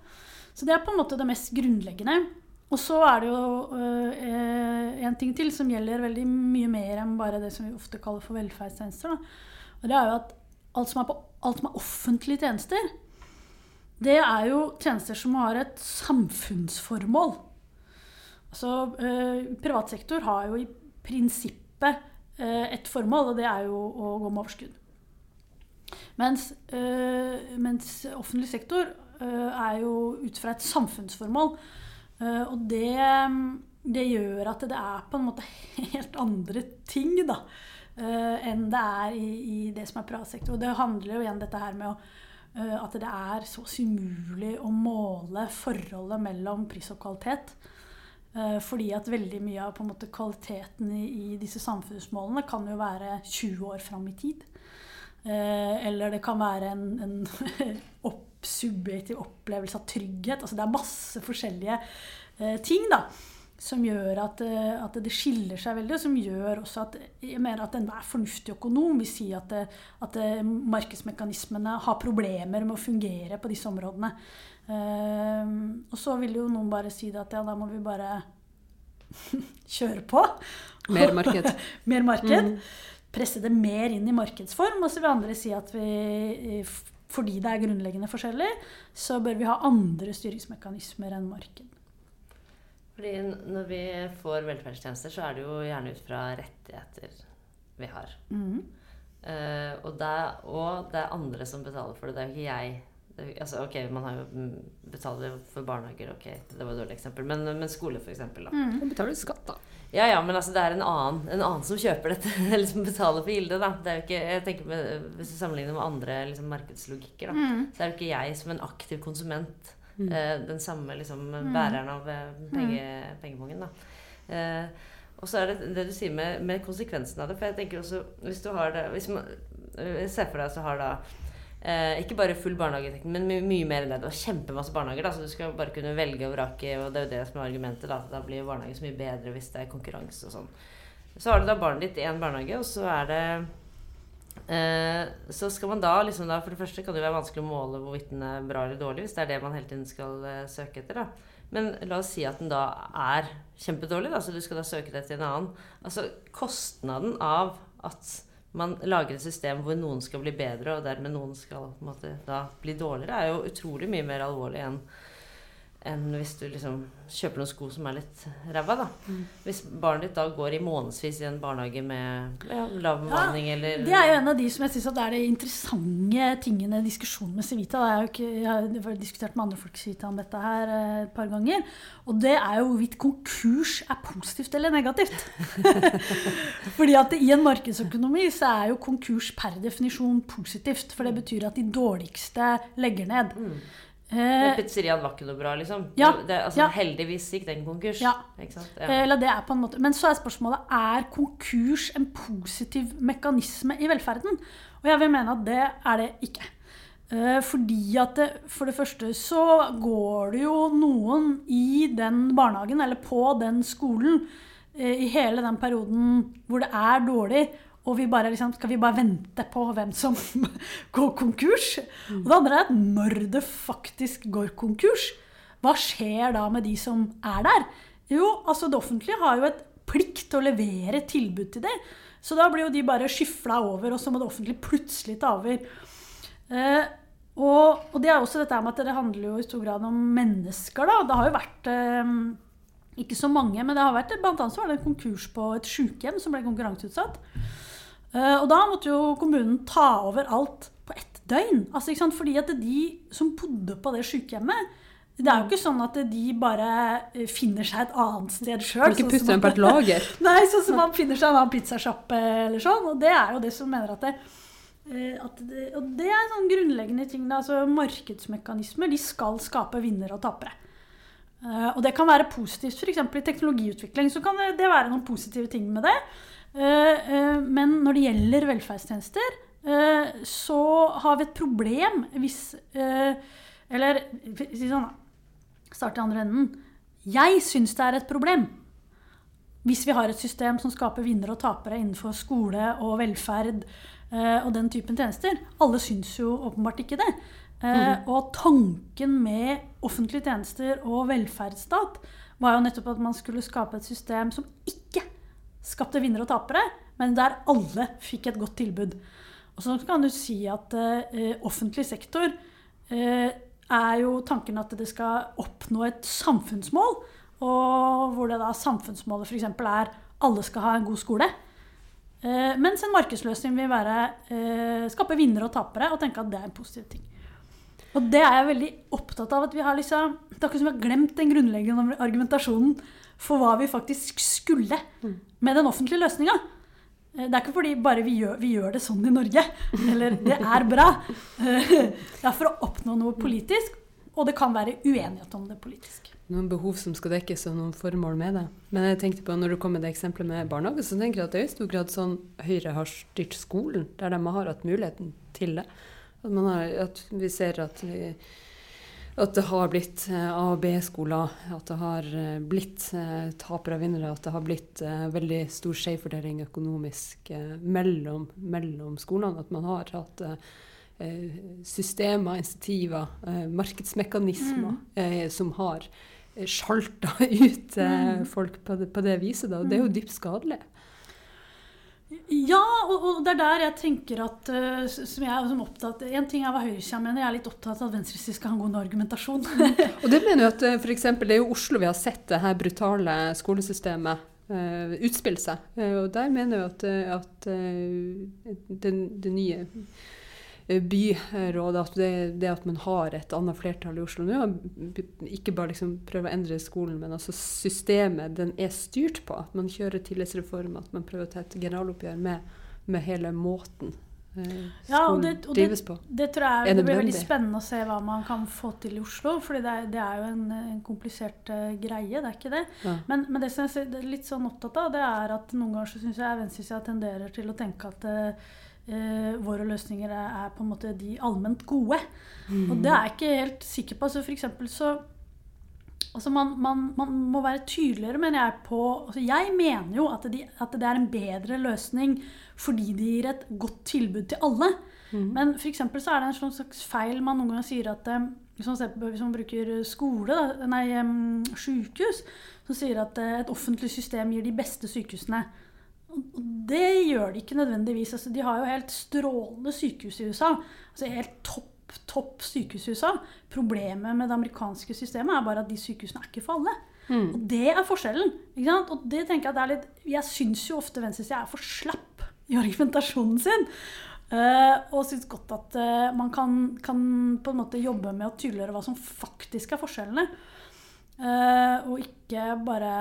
Så det er på en måte det mest grunnleggende. Og så er det jo eh, en ting til som gjelder veldig mye mer enn bare det som vi ofte kaller for velferdstjenester. Og det er jo at alt som er på alt som er offentlige tjenester, det er jo tjenester som har et samfunnsformål. Altså, eh, privat sektor har jo i prinsippet eh, et formål, og det er jo å gå med overskudd. Mens, eh, mens offentlig sektor eh, er jo ut fra et samfunnsformål. Eh, og det, det, gjør at det er på en måte helt andre ting, da. Uh, enn det er i, i, det som er privat sektor. Og det handler jo igjen dette her med å, uh, at det er så umulig å måle forholdet mellom pris og kvalitet. Fordi at veldig mye av måte, kvaliteten i, i, disse samfunnsmålene kan jo være 20 år fram i tid. eller det kan være en, en opp, subjektiv opplevelse av trygghet. Altså det er masse forskjellige ting, da. som gjør at, eh, at, det skiller seg veldig, og som gjør også at jeg mener at enhver fornuftig økonom vil si at, det, at det, markedsmekanismene har problemer med å fungere på disse områdene. Eh, og så vil jo noen bare si det at ja, da må vi bare kjøre på. Mer marked. mer marked. Mm. Presse det mer inn i markedsform. Og så vil andre si at vi, fordi det er grunnleggende forskjellig, så bør vi ha andre styringsmekanismer enn marked. Fordi når vi får velferdstjenester, så er det jo gjerne ut fra rettigheter vi har. Mm. Uh, og, det, og, det, er andre som betaler for det. Det er jo ikke jeg. Altså, ok, Man har jo betaler for barnehager, ok, det var et dårlig eksempel. Men, men skole, f.eks. Mm. Da betaler du skatt, da. Ja, ja, men altså, det er en annen, en annen som kjøper dette, eller som betaler for gildet. da. Det er jo ikke, jeg tenker med, Hvis du sammenligner med andre liksom, markedslogikker, da, mm. så er jo ikke jeg som en aktiv konsument Mm. Eh, den samme liksom, mm. bæreren av eh, penge, mm. pengepongen. Eh, og så er det det du sier med, med, konsekvensen av det. For jeg tenker også, hvis du har det hvis man, Se for deg at du har da Eh, ikke bare full barnehagedekning, men my mye mer enn det. Det var kjempemasse barnehager, da, så du skal bare kunne velge og vrake. Og det er jo det som er argumentet. Da, da blir barnehage så mye bedre hvis det er konkurranse og sånn. Så har du da barnet ditt i én barnehage, og så er det Eh, så skal man da liksom da, For det første kan det være vanskelig å måle hvorvidt den er bra eller dårlig, hvis det er det man hele tiden skal uh, søke etter. da. Men la oss si at den da er kjempedårlig, da, så du skal da søke deg til en annen. Altså kostnaden av at man lager et system hvor noen skal bli bedre, og dermed noen skal måte, da bli dårligere, er jo utrolig mye mer alvorlig enn enn hvis du liksom kjøper noen sko som er litt ræva. da. Mm. Hvis barnet ditt da går i månedsvis i en barnehage med ja, lav bemanning ja, eller Det er jo en av de som jeg syns er de interessante tingene i diskusjonen med Civita. Jeg har, ikke, jeg har diskutert med andre folk Civita om dette her eh, et par ganger. Og det er jo hvorvidt konkurs er positivt eller negativt. Fordi at i en markedsøkonomi så er jo konkurs per definisjon positivt. For det betyr at de dårligste legger ned. Mm. Eh, pizzeriaen var ikke noe bra, liksom? Ja, det, altså, ja. Heldigvis gikk den konkurs. Ja. ja. Eller det er på en måte. Men så er spørsmålet er konkurs en positiv mekanisme i velferden. Og jeg vil mene at det er det ikke. Eh, fordi at det, for det første så går det jo noen i den barnehagen eller på den skolen eh, i hele den perioden hvor det er dårlig, og vi bare liksom, skal vi bare vente på hvem som går konkurs? Og det andre er at når det faktisk går konkurs, hva skjer da med de som er der? Jo, altså det offentlige har jo et plikt til å levere tilbud til dem. Så da blir jo de bare skyfla over, og så må det offentlige plutselig ta over. Eh, og, og, det er også dette med at det handler jo i stor grad om mennesker. da. Det har jo vært eh, ikke så mange, men det har vært blant annet så var det en konkurs på et sykehjem som ble konkurranseutsatt. Eh, og da måtte jo kommunen ta over alt på ett døgn. Altså, Fordi at de som bodde på det sykehjemmet det er jo ikke sånn at de bare eh, finner seg et annet sted sjøl. Ikke sånn putte dem på et lager. Nei, sånn som man finner seg en annen pizzasjappe eller sånn. Og det er jo det som mener at det, eh, at det Og det er sånn grunnleggende ting. Altså markedsmekanismer de skal skape vinnere og tapere. Og det kan være positivt. F.eks. i teknologiutvikling så kan det være noen positive ting med det. Eh, eh, når det gjelder velferdstjenester, eh, så har vi et problem hvis Eller si sånn, start i andre enden. Jeg syns det er et problem hvis vi har et system som skaper vinnere og tapere innenfor skole og velferd og den typen tjenester. Alle syns jo åpenbart ikke det. Mm. Og tanken med offentlige tjenester og velferdsstat var jo nettopp at man skulle skape et system som ikke skapte vinnere og tapere, men der alle fikk et godt tilbud. Og så kan du si at uh, offentlig sektor uh, er jo tanken at det skal oppnå et samfunnsmål. Og hvor det da samfunnsmålet f.eks. er alle skal ha en god skole. Uh, mens en markedsløsning vil være skape vinnere og tapere og tenke at det er en positiv ting. Og det er jeg veldig opptatt av. at vi har liksom, Det er akkurat som vi har glemt den grunnleggende argumentasjonen for hva vi faktisk skulle med den offentlige løsninga. Eh, det er ikke fordi bare vi gjør, vi gjør, det sånn i Norge, eller det er bra. Det er for å oppnå noe politisk, og det kan være uenighet om det politisk. Noen behov som skal dekkes, og noen formål med det. Men jeg tenkte på, når du kom med det eksempelet med barnehage, så tenker jeg at det er i stor grad sånn Høyre har styrt skolen, der de har hatt muligheten til det. At, har, at vi ser at vi at det har blitt A- og B-skoler, at det har blitt tapere og vinnere, at det har blitt veldig stor skjevfordeling økonomisk mellom, mellom, skolene. At man har hatt systemer, insentiver, markedsmekanismer mm. som har sjalta ut mm. folk på det, på det viset. Da. Det er jo mm. dypt skadelig. Ja, og, det er der jeg tenker at uh, som jeg er opptatt, En ting er hva høyresida mener, jeg er litt opptatt av at venstresiden skal ha en god argumentasjon. og det mener jo at eh, for eksempel, Det er jo Oslo vi har sett det her brutale skolesystemet uh, utspille seg. Uh, og der mener jeg at, at det, det nye Eh, byrådet, at det, det, at man har et annet flertall i Oslo nå, ikke bare liksom prøve å endre skolen, men altså systemet den er styrt på. At man kjører tillitsreform, at man prøver å ta et generaloppgjør med, med hele måten eh, ja, og det, og. Det, det tror jeg det blir veldig spennende å se hva man kan få til i Oslo. For det, det, er jo en, en komplisert uh, greie, det er ikke det. Ja. Men, men, det som jeg er litt sånn opptatt av, det er at noen ganger så syns jeg venstresida tenderer til å tenke at uh, våre løsninger er, er, på en måte de allment gode. Mm. Og det er jeg ikke helt sikker på. Altså for eksempel så altså man, man, man, må være tydeligere, mener jeg, på altså Jeg mener jo at, de, at, det er en bedre løsning fordi det gir et godt tilbud til alle. Mm. Men for så er det en sånn slags feil man noen ganger sier at eh, hvis man, ser, hvis man bruker skole, nei, sykehus, som sier at eh, et offentlig system gir de beste sykehusene. Og det gjør de ikke nødvendigvis. Altså, de har jo helt strålende sykehus i USA. Altså helt topp, topp sykehus i USA. Problemet med det amerikanske systemet er bare at de sykehusene er ikke for alle. Mm. Og det er forskjellen. Og det tenker Jeg det er litt, jeg syns jo ofte venstresida er for slapp i argumentasjonen sin. Uh, og syns godt at uh, man kan, kan, på en måte jobbe med å tydeliggjøre hva som faktisk er forskjellene. Uh, og ikke bare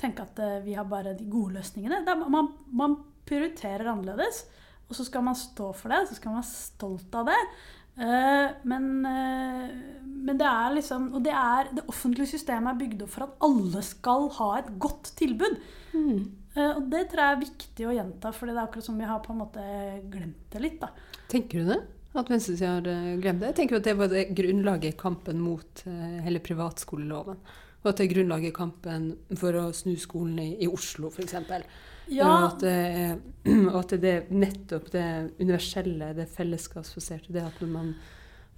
tenke at vi har bare de gode løsningene. Er, man, man, prioriterer annerledes, og så skal man stå for det. Så skal man være stolt av det. Uh, men, men, det er liksom Og det, er, det offentlige systemet er bygd opp for at alle skal ha et godt tilbud. Mm. og det tror jeg er viktig å gjenta, for det er akkurat som vi har på en måte glemt det litt. da. Tenker du det? At venstresida har eh, glemt det. Jeg tenker at det var det grunnlaget i kampen mot hele privatskoleloven. Og at det er grunnlaget i kampen for å snu skolen i, i Oslo, f.eks. Ja. At, det, og at det er nettopp det universelle, det fellesskapsbaserte, det at man,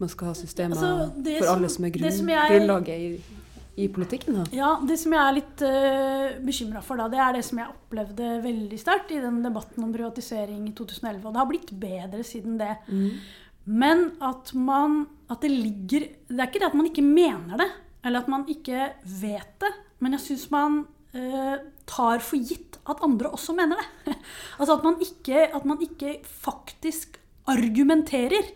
man skal ha systemer altså, for alle som er grunn, som jeg, grunnlaget i, i politikken? Da. Ja, Det som jeg er litt uh, bekymra for, da, det er det som jeg opplevde veldig sterkt i den debatten om privatisering i 2011. Og det har blitt bedre siden det. Mm. Men at man At det ligger Det er ikke det at man ikke mener det, eller at man ikke vet det, men jeg syns man uh, tar for gitt at andre også mener det. altså at man ikke, at man ikke faktisk argumenterer.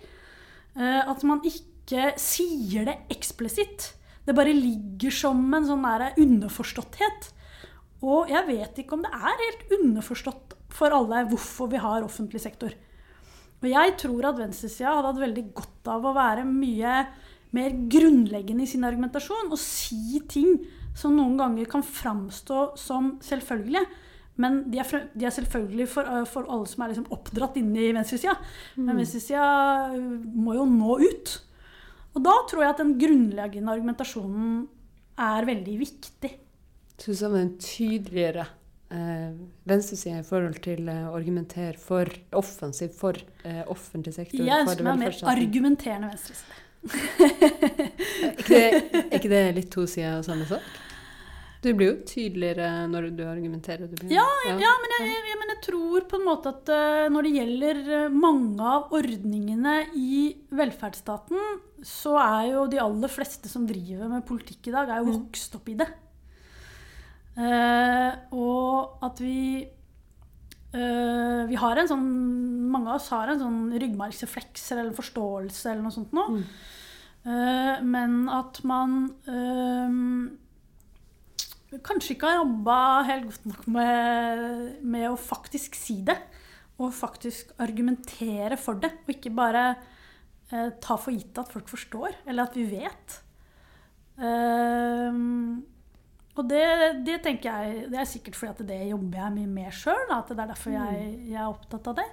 Eh, at man ikke sier det eksplisitt. Det bare ligger som en sånn underforståtthet. Og jeg vet ikke om det er helt underforstått for alle hvorfor vi har offentlig sektor. Og jeg tror at venstresida hadde hatt veldig godt av å være mye mer grunnleggende i sin argumentasjon og si ting som noen ganger kan framstå som selvfølgelige. Men de er, de er selvfølgelig for, øh, for, alle som er liksom oppdratt inne i venstresida. Mm. Men venstresida øh, må jo nå ut. Og da tror jeg at den grunnleggende argumentasjonen er veldig viktig. Så som en tydeligere eh, venstreside i forhold til eh, å argumentere for offensivt for eh, offentlig sektor? Jeg ønsker meg mer argumenterende venstreside. er, ikke det, er ikke det litt to sider av samme sak? Du blir jo tydeligere når du argumenterer. Du ja, ja, ja, men jeg, jeg, men jeg, tror på en måte at uh, når det gjelder uh, mange av ordningene i velferdsstaten, så er jo de aller fleste som driver med politikk i dag, er jo mm. vokst opp i det. Uh, og at vi uh, Vi har en sånn Mange av oss har en sånn ryggmargsrefleks eller forståelse eller noe sånt nå. Mm. Uh, men at man kanskje ikke har jobba helt godt nok med, med, å faktisk si det. Og faktisk argumentere for det. Og ikke bare ta for gitt at folk forstår, eller at vi vet. Uh, og det, det, tenker jeg, det er sikkert fordi at det jobber jeg mye med sjøl. At det er derfor jeg, mm. jeg, er opptatt av det.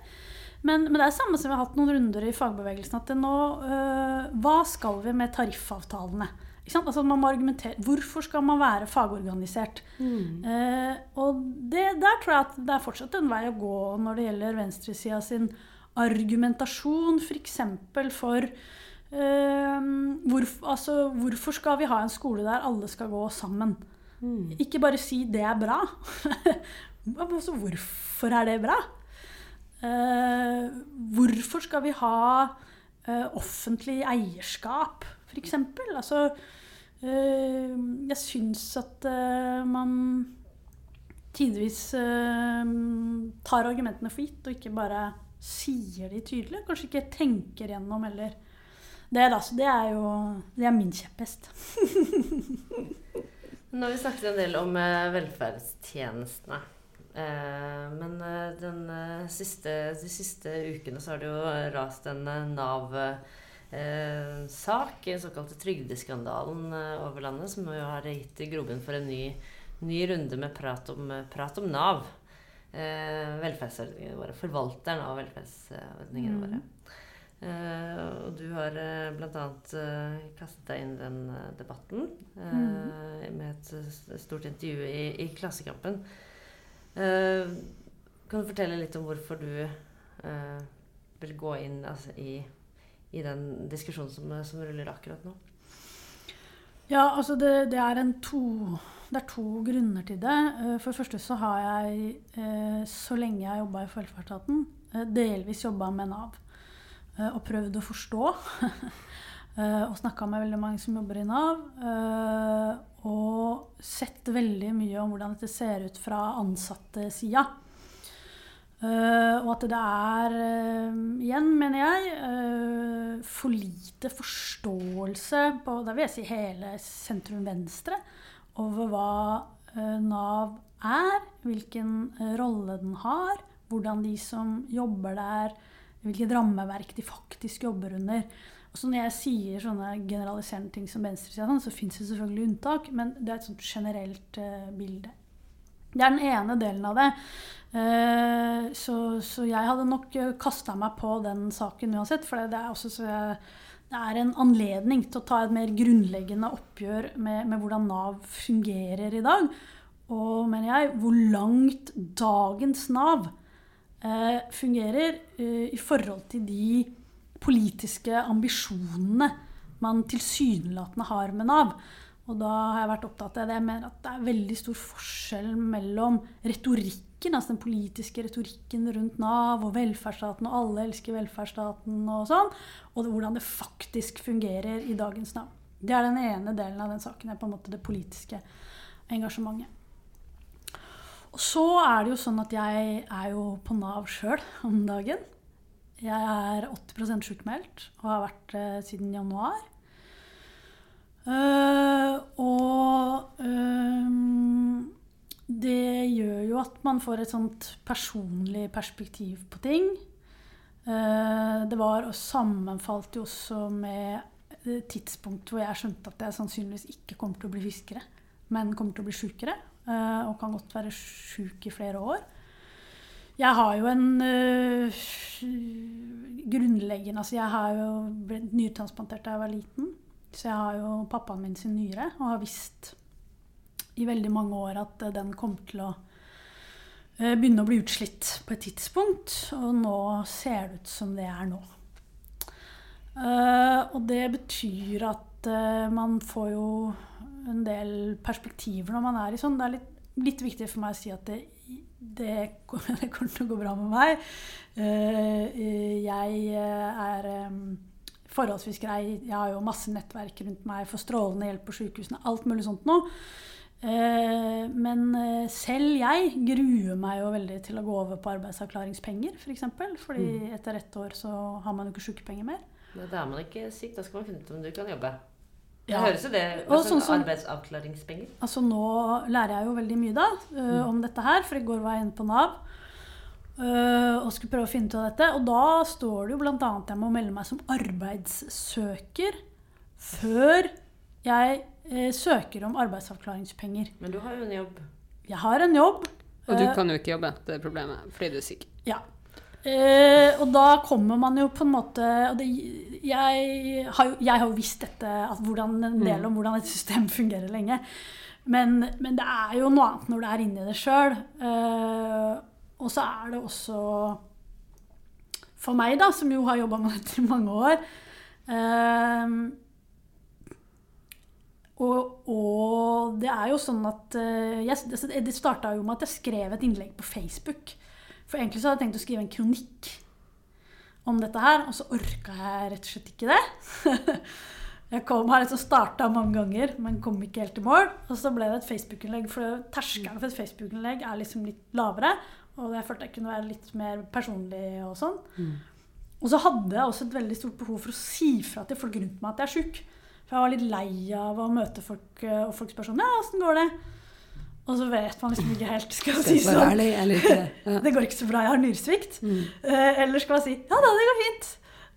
Men, men, det er samme som vi har hatt noen runder i fagbevegelsen. at nå, øh, Hva skal vi med tariffavtalene? Altså man må argumentere. Hvorfor skal man være fagorganisert? Mm. Eh, og det, der tror jeg at det er fortsatt en vei å gå når det gjelder venstresida sin argumentasjon, f.eks. for, for eh, hvor, altså, hvorfor skal vi ha en skole der alle skal gå sammen? Mm. Ikke bare si 'det er bra'. altså, hvorfor er det bra? Eh, hvorfor skal vi ha eh, offentlig eierskap, f.eks.? Altså, jeg syns at eh, man tidvis eh, tar argumentene for gitt, og ikke bare sier de tydelig. Kanskje ikke tenker gjennom heller. Det, det er jo det er min kjepphest. Nå har vi snakket en del om eh, velferdstjenestene. Eh, men eh, den eh, siste, de siste ukene så har det jo rast en Nav-sak, den såkalte trygdeskandalen over landet, som jo har gitt grobunn for en ny, ny runde med prat om, prat om Nav. velferdsordningene våre. Forvalteren av velferdsordningene mm. våre. Eh, og du har eh, bl.a. Eh, kastet deg inn i den uh, debatten mm. med et stort intervju i, i Klassekampen. Kan du fortelle litt om hvorfor du vil gå inn altså, i, i, den diskusjonen som, som, ruller akkurat nå? Ja, altså det, det, er to, det, er to, grunner til det. Uh, for det første så har jeg, så lenge jeg jobba i velferdsstaten, delvis jobba med Nav. Og prøvd å forstå. og snakka med veldig mange som jobber i Nav og sett veldig mye om hvordan dette ser ut fra ansattesida. Uh, og at det er, uh, igjen mener jeg, uh, for lite forståelse på da vil jeg si hele sentrum-venstre over hva Nav er, hvilken rolle den har, hvordan de som jobber der, hvilket rammeverk de faktisk jobber under. Og Så når jeg sier sånne generaliserende ting som venstresida, sånn, så fins det selvfølgelig unntak, men det er et sånt generelt bilde. Det er den ene delen av det. Uh, så, så, jeg hadde nok eh, kasta meg på den saken uansett. For det er, også, jeg, det er en anledning til å ta et mer grunnleggende oppgjør med, med hvordan Nav fungerer i dag. Og mener jeg, hvor langt dagens Nav eh, fungerer i forhold til de politiske ambisjonene man tilsynelatende har med Nav. Og da har jeg vært opptatt av det. Jeg mener at det er veldig stor forskjell mellom retorikken, altså den politiske retorikken rundt Nav og velferdsstaten, og alle elsker velferdsstaten og sånn, og hvordan det faktisk fungerer i dagens Nav. Det er den ene delen av den saken. er på en måte det politiske engasjementet. Og så er det jo sånn at jeg er jo på Nav sjøl om dagen. Jeg er 80 sjukmeldt og har vært det uh, siden januar. Uh, og um, det gjør jo at man får et sånt personlig perspektiv på ting. Uh, det var og sammenfalt jo også med et tidspunkt hvor jeg skjønte at jeg sannsynligvis ikke kommer til å bli fiskere, men kommer til å bli sjukere. og kan godt være sjuk i flere år. Jeg har jo en øh, grunnleggende altså Jeg har jo blitt nyretransplantert da jeg var liten. Så jeg har jo pappaen min sin nyre og har visst i veldig mange år at uh, den kom til å uh, begynne å bli utslitt på et tidspunkt. Og nå ser det ut som det er nå. og det betyr at man får jo en del perspektiver når man er i sånn. Det er litt, litt viktig for meg å si at det det, det, kommer til å gå bra med meg. Eh, jeg eh, er forholdsvis grei. Jeg har jo masse nettverk rundt meg, får strålende hjelp på sykehusene. Alt mulig sånt noe. Eh, men selv jeg gruer meg jo veldig til å gå over på arbeidsavklaringspenger, f.eks. For eksempel, fordi mm. etter ett år så har man jo ikke sykepenger mer. Men da er man ikke syk. Da skal man finne ut om du kan jobbe. Det ja. høres jo det altså, sånn som, Arbeidsavklaringspenger. Altså Nå lærer jeg jo veldig mye da uh, om dette her, for i går var jeg inne på Nav. Uh, og skulle prøve å finne ut av dette. Og da står det jo bl.a. jeg må melde meg som arbeidssøker før jeg søker om arbeidsavklaringspenger. Men du har jo en jobb. Jeg har en jobb. Og du kan jo ikke jobbe, det er problemet, fordi du er syk. Ja. Eh, og da kommer man jo på en måte og det, jeg, har jo, jeg har jo visst dette, hvordan, en del mm. om hvordan et system fungerer lenge. Men, men, det er jo noe annet når du er inni det sjøl. Eh, og så er det også for meg, da, som jo har jobba med dette i mange år uh, og, og, det er jo sånn at jeg, Det starta jo med at jeg skrev et innlegg på Facebook for egentlig så hadde jeg tenkt å skrive en kronikk om dette her, og så orka jeg rett og slett ikke det. Jeg kom, har liksom starta mange ganger, men kom ikke helt i mål. Og så ble det et Facebook-innlegg, for terskelen for et Facebook-innlegg er liksom litt lavere. Og jeg følte jeg kunne være litt mer personlig og sånn. Mm. Og så hadde jeg også et veldig stort behov for å si fra til folk rundt meg at jeg er sjuk. For jeg var litt lei av å møte folk, og folk spør sånn Ja, åssen går det? Og så vet man liksom ikke helt skal si sånn. Ærlig, ja. Det går ikke så bra, jeg har nyresvikt. Mm. Uh, eller skal man si ja da, det går fint.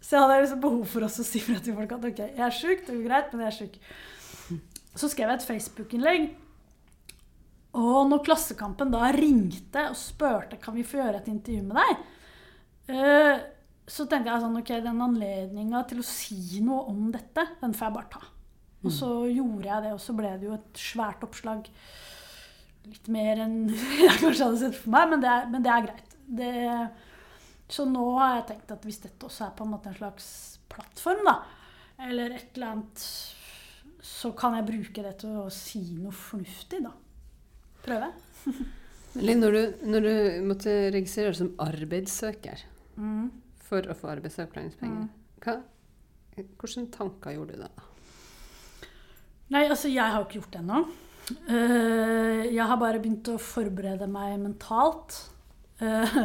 Så jeg hadde liksom behov for også å si fra til folk at ok, jeg er sjuk, det går greit, men jeg er sjuk. Så skrev jeg et Facebook-innlegg. Og når Klassekampen da ringte og spurte kan vi få gjøre et intervju med deg, uh, så tenkte jeg sånn ok, den anledninga til å si noe om dette, den får jeg bare ta. Og så mm. gjorde jeg det, og så ble det jo et svært oppslag litt mer enn jeg kanskje hadde sett for meg, men det er, men det er greit. Det, så nå har jeg tenkt at hvis dette også er på en måte en slags plattform, da, eller et eller annet, så kan jeg bruke det til å si noe fornuftig, da. Prøve. Linn, når, når, du måtte registrere deg som arbeidssøker mm. For å få arbeidsavklaringspenger, mm. hvilke tanker gjorde du da? Nei, altså jeg har ikke gjort det ennå. Uh, jeg har bare begynt å forberede meg mentalt uh,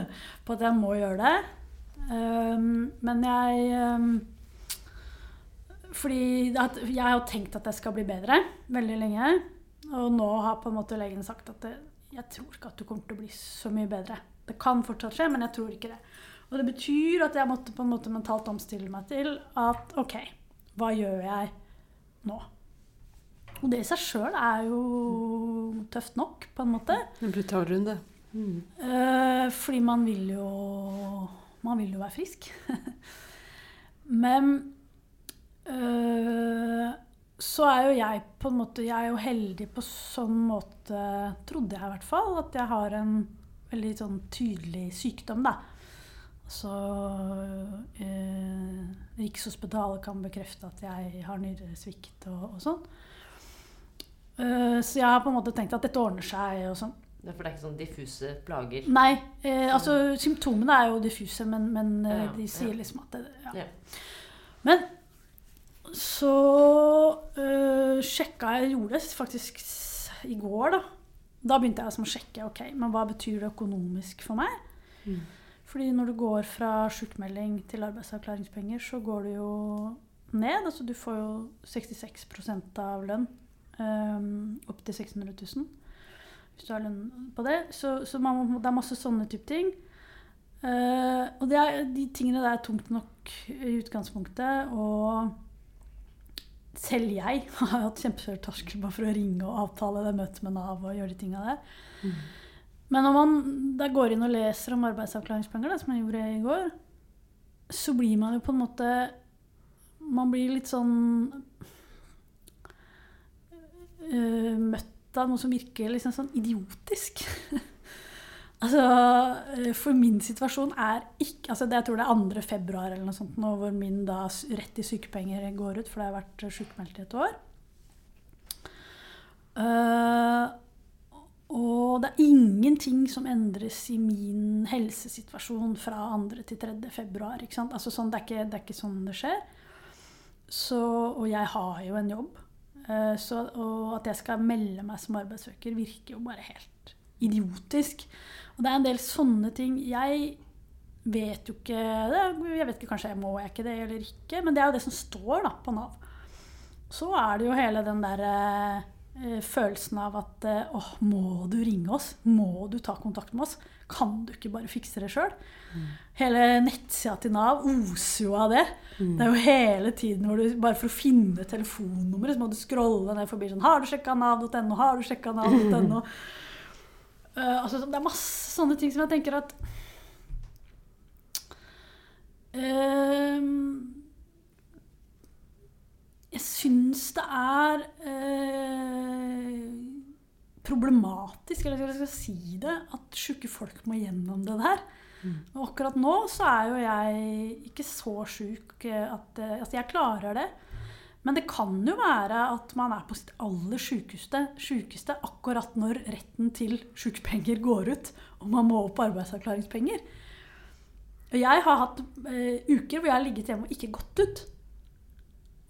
på at jeg må gjøre det. Um, men jeg Fordi jeg har tenkt at jeg skal bli bedre veldig lenge. Og nå har på en måte legen sagt at jeg tror ikke at du kommer til å bli så mye bedre. Det kan fortsatt skje, men jeg tror ikke det. Og det betyr at jeg måtte på en måte mentalt omstille meg til at OK, hva gjør jeg nå? Og det i seg sjøl er jo tøft nok, på en måte. En brutal runde. Mm. Uh, fordi man vil jo Man vil jo være frisk. Men uh, så er jo jeg på en måte Jeg er jo heldig på sånn måte, trodde jeg i hvert fall, at jeg har en veldig sånn tydelig sykdom, da. Så eh, Rikshospitalet kan bekrefte at jeg har nyresvikt og, og sånn. Uh, så jeg har på en måte tenkt at dette ordner seg. og sånn. Det for det er ikke sånn diffuse plager? Nei. Eh, altså Symptomene er jo diffuse, men, men ja, ja, de sier liksom at det, ja. Men så uh, sjekka jeg gjorde det faktisk i går, da. Da begynte jeg liksom å sjekke ok, men hva betyr det økonomisk for meg. Mm. Fordi når du går fra sjukmelding til arbeidsavklaringspenger, så går du jo ned. Altså du får jo 66% av lønn Um, Opptil 600 000. Hvis du har lønn på det. Så, så man, det er masse sånne type ting. Uh, og er, de tingene der er tungt nok i utgangspunktet. Og selv jeg har hatt kjempestor terskel for å ringe og avtale det møtet med Nav og gjøre de tinga der. Mm. Men når man da går inn og leser om arbeidsavklaringspenger, da, som jeg gjorde i går, så blir man jo på en måte Man blir litt sånn øh, møtt av noe som virker liksom sånn idiotisk. altså, uh, for min situasjon er ikke altså det, Jeg tror det er 2. februar eller noe sånt nå, hvor min da rett til sykepenger går ut, for det har vært sykemeldt i et år. Uh, og det er ingenting som endres i min helsesituasjon fra 2. til 3. februar. Altså sånn, det, er ikke, det, er ikke, sånn det skjer. Så, og jeg har jo en jobb. Eh, så, og at jeg skal melde meg som arbeidssøker, virker jo bare helt idiotisk. Og det er en del sånne ting. Jeg vet jo ikke det. Jeg vet ikke, Kanskje jeg må jeg ikke det eller ikke, men det er jo det som står da, på Nav. Så er det jo hele den der eh, følelsen av at eh, åh, må du ringe oss? Må du ta kontakt med oss? Kan du ikke bare fikse det sjøl? Mm. Hele nettsida til Nav oser jo av det. Mm. Det er jo hele tiden hvor du bare for å finne telefonnummeret, så må du scrolle ned forbi sånn Har du sjekka nav.no? Har du sjekka nav.no? uh, altså, det er masse sånne ting som jeg tenker at Uh, jeg syns det er eh, problematisk, eller skal jeg si det, at sjuke folk må gjennom det der. Mm. Og akkurat nå så er jo jeg ikke så sjuk at Altså, jeg klarer det. Men det kan jo være at man er på sitt aller sjukeste, sjukeste akkurat når retten til sykepenger går ut, og man må opp på arbeidsavklaringspenger. Og jeg har hatt eh, uker hvor jeg har ligget hjemme og ikke gått ut.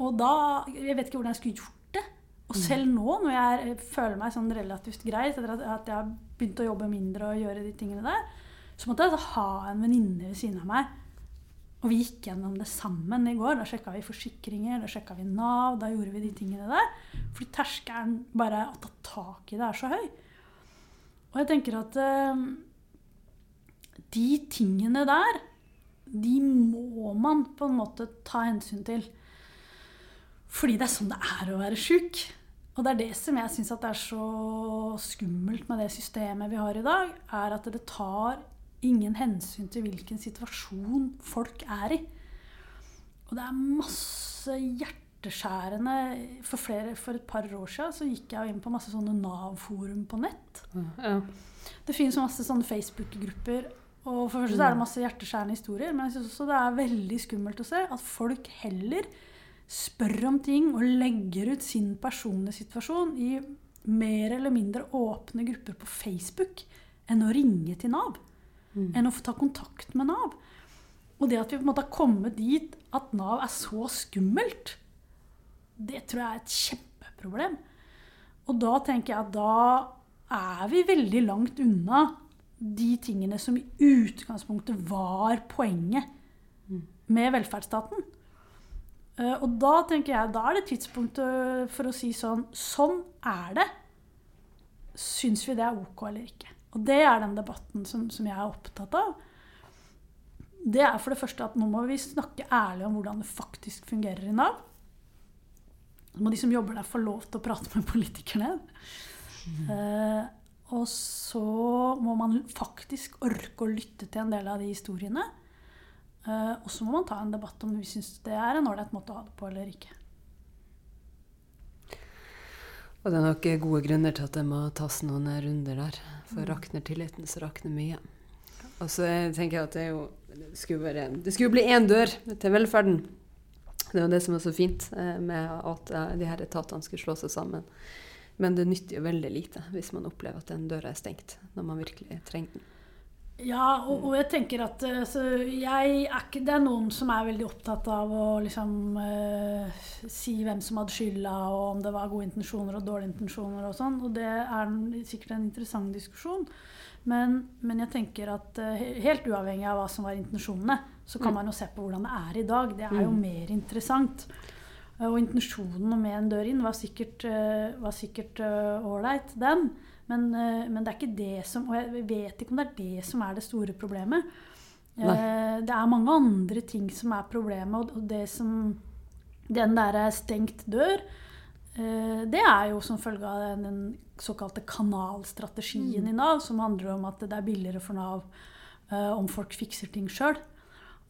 Og da Jeg vet ikke hvordan jeg skulle gjort det. Og selv nå, når jeg føler meg sånn relativt grei etter at jeg har begynt å jobbe mindre og gjøre de tingene der, så måtte jeg altså ha en venninne ved siden av meg. Og vi gikk gjennom det sammen i går. Da sjekka vi forsikringer, da sjekka vi Nav. Da gjorde vi de tingene der. Fordi terskelen bare å ta tak i det er så høy. Og jeg tenker at uh, de tingene der, de må man på en måte ta hensyn til. Fordi det er sånn det er å være sjuk. Og det er det som jeg syns er så skummelt med det systemet vi har i dag, er at det tar ingen hensyn til hvilken situasjon folk er i. Og det er masse hjerteskjærende For, flere, for et par år siden så gikk jeg inn på masse sånne Nav-forum på nett. Ja. Det finnes masse sånne Facebook-grupper. Og for første så er det masse hjerteskjærende historier, men jeg syns også det er veldig skummelt å se at folk heller spør om ting og legger ut sin personlige situasjon i mer eller mindre åpne grupper på Facebook enn å ringe til Nav. Mm. Enn å få ta kontakt med Nav. Og det at vi på en måte har kommet dit at Nav er så skummelt, det tror jeg er et kjempeproblem. Og da tenker jeg at da er vi veldig langt unna de tingene som i utgangspunktet var poenget mm. med velferdsstaten. Eh, og da tenker jeg, da er det tidspunktet for å si sånn Sånn er det. Syns vi det er ok eller ikke? Og det er den debatten som, som, jeg er opptatt av. Det er for det første at nå må vi snakke ærlig om hvordan det faktisk fungerer i Nav. Så må de som jobber der, få lov til å prate med politikerne. Mm. Eh, og så må man faktisk orke å lytte til en del av de historiene. Uh, og så må man ta en debatt om vi syns det er en ålreit måte å ha det på eller ikke. Og det er nok gode grunner til at det må tas noen runder der. For mm. rakner tilliten, så rakner mye. Og så tenker jeg at det, jo, det skulle være Det skulle bli én dør til velferden. Det er jo det som er så fint eh, med at eh, de her etatene skulle slå seg sammen. Men det nytter jo veldig lite hvis man opplever at den døra er stengt når man virkelig trenger den. Ja, og, og, jeg tenker at altså, jeg er ikke, Det er noen som er veldig opptatt av å liksom eh, si hvem som hadde skylda, og om det var gode intensjoner og dårlige intensjoner og sånn. Og det er sikkert en interessant diskusjon. Men, men jeg tenker at uh, helt uavhengig av hva som var intensjonene, så kan mm. man jo se på hvordan det er i dag. Det er jo mm. mer interessant. Uh, og intensjonen med en dør inn var sikkert ålreit, den. Men, eh, men, det er ikke det som Og jeg vet ikke om det er det som er det store problemet. Nei. Eh, det er mange andre ting som er problemet, og det som Den derre stengt dør, eh, det er jo som følge av den såkalte kanalstrategien mm. i Nav, som handler om at det er billigere for Nav om folk fikser ting sjøl.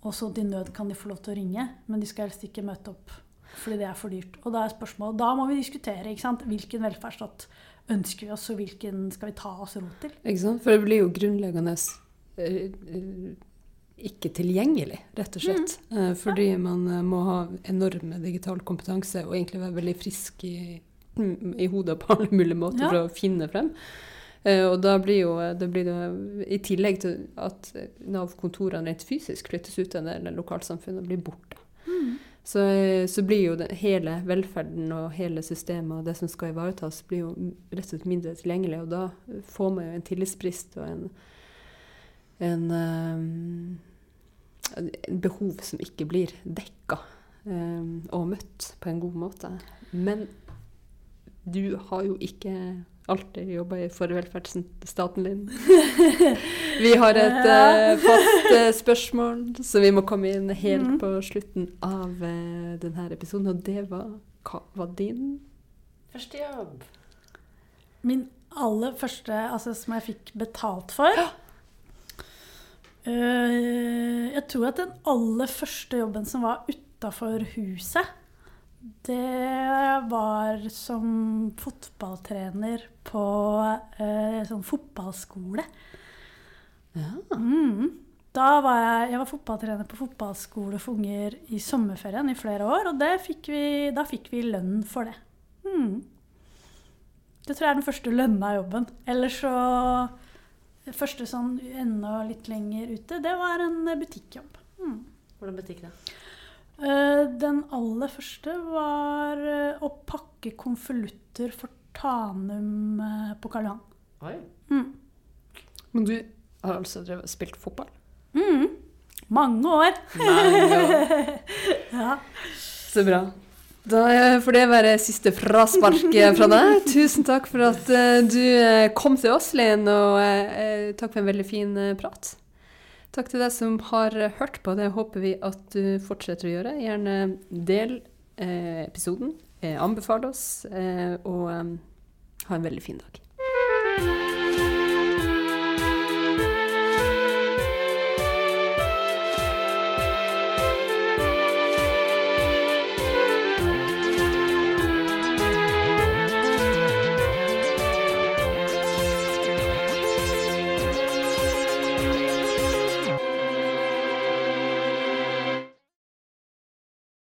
Og så til nød kan de få lov til å ringe, men de skal helst ikke møte opp fordi det er for dyrt. Og da er spørsmålet, da må vi diskutere ikke sant? hvilken velferdsstat ønsker vi oss, og hvilken skal vi ta oss råd til? Ikke sant? For det blir jo grunnleggende uh, ikke tilgjengelig, rett og slett. Mm. Uh, fordi man uh, må ha enorm digital kompetanse og egentlig være veldig frisk i, mm, i hodet på alle mulige måter ja. for å finne frem. og da blir jo det blir det, I tillegg til at Nav-kontorene rent fysisk flyttes ut av lokalsamfunnet, blir borte. Mm. Så, så, blir jo det, hele velferden og hele systemet og det som skal ivaretas, blir jo rett og slett mindre tilgjengelig. Og da får man jo en tillitsbrist og en, en, um, behov som ikke blir dekka um, og møtt på en god måte. Men du har jo ikke alltid jobba for velferdsstaten din. Vi har et uh, fast uh, spørsmål, så vi må komme inn helt mm. på slutten av uh, denne episoden. Og det var Hva var din første jobb? Min aller første, altså som jeg fikk betalt for. Uh, jeg tror at den aller første jobben som var utafor huset, det var som fotballtrener på eh, sånn fotballskole. Ja. Mm. Da var jeg, jeg var fotballtrener på fotballskole for unger i sommerferien i flere år, og fikk vi, da fikk vi lønn for det. Mm. Det tror jeg er den første lønna jobben. Eller så Første sånn enda litt lenger ute, det var en butikkjobb. Mm. Hvordan butikk da? Uh, den aller første var uh, å pakke konvolutter for Tanum uh, på Karl Johan. Oi. Mm. Men du har altså drevet, spilt fotball? Mm. Mange år. Mange år. ja. Så bra. Da får det være siste fraspark fra deg. Tusen takk for at du kom til oss, Len, og takk for en veldig fin prat. Takk til deg som har hørt på. Det håper vi at du fortsetter å gjøre. Gjerne del episoden, anbefal oss, og ha en veldig fin dag.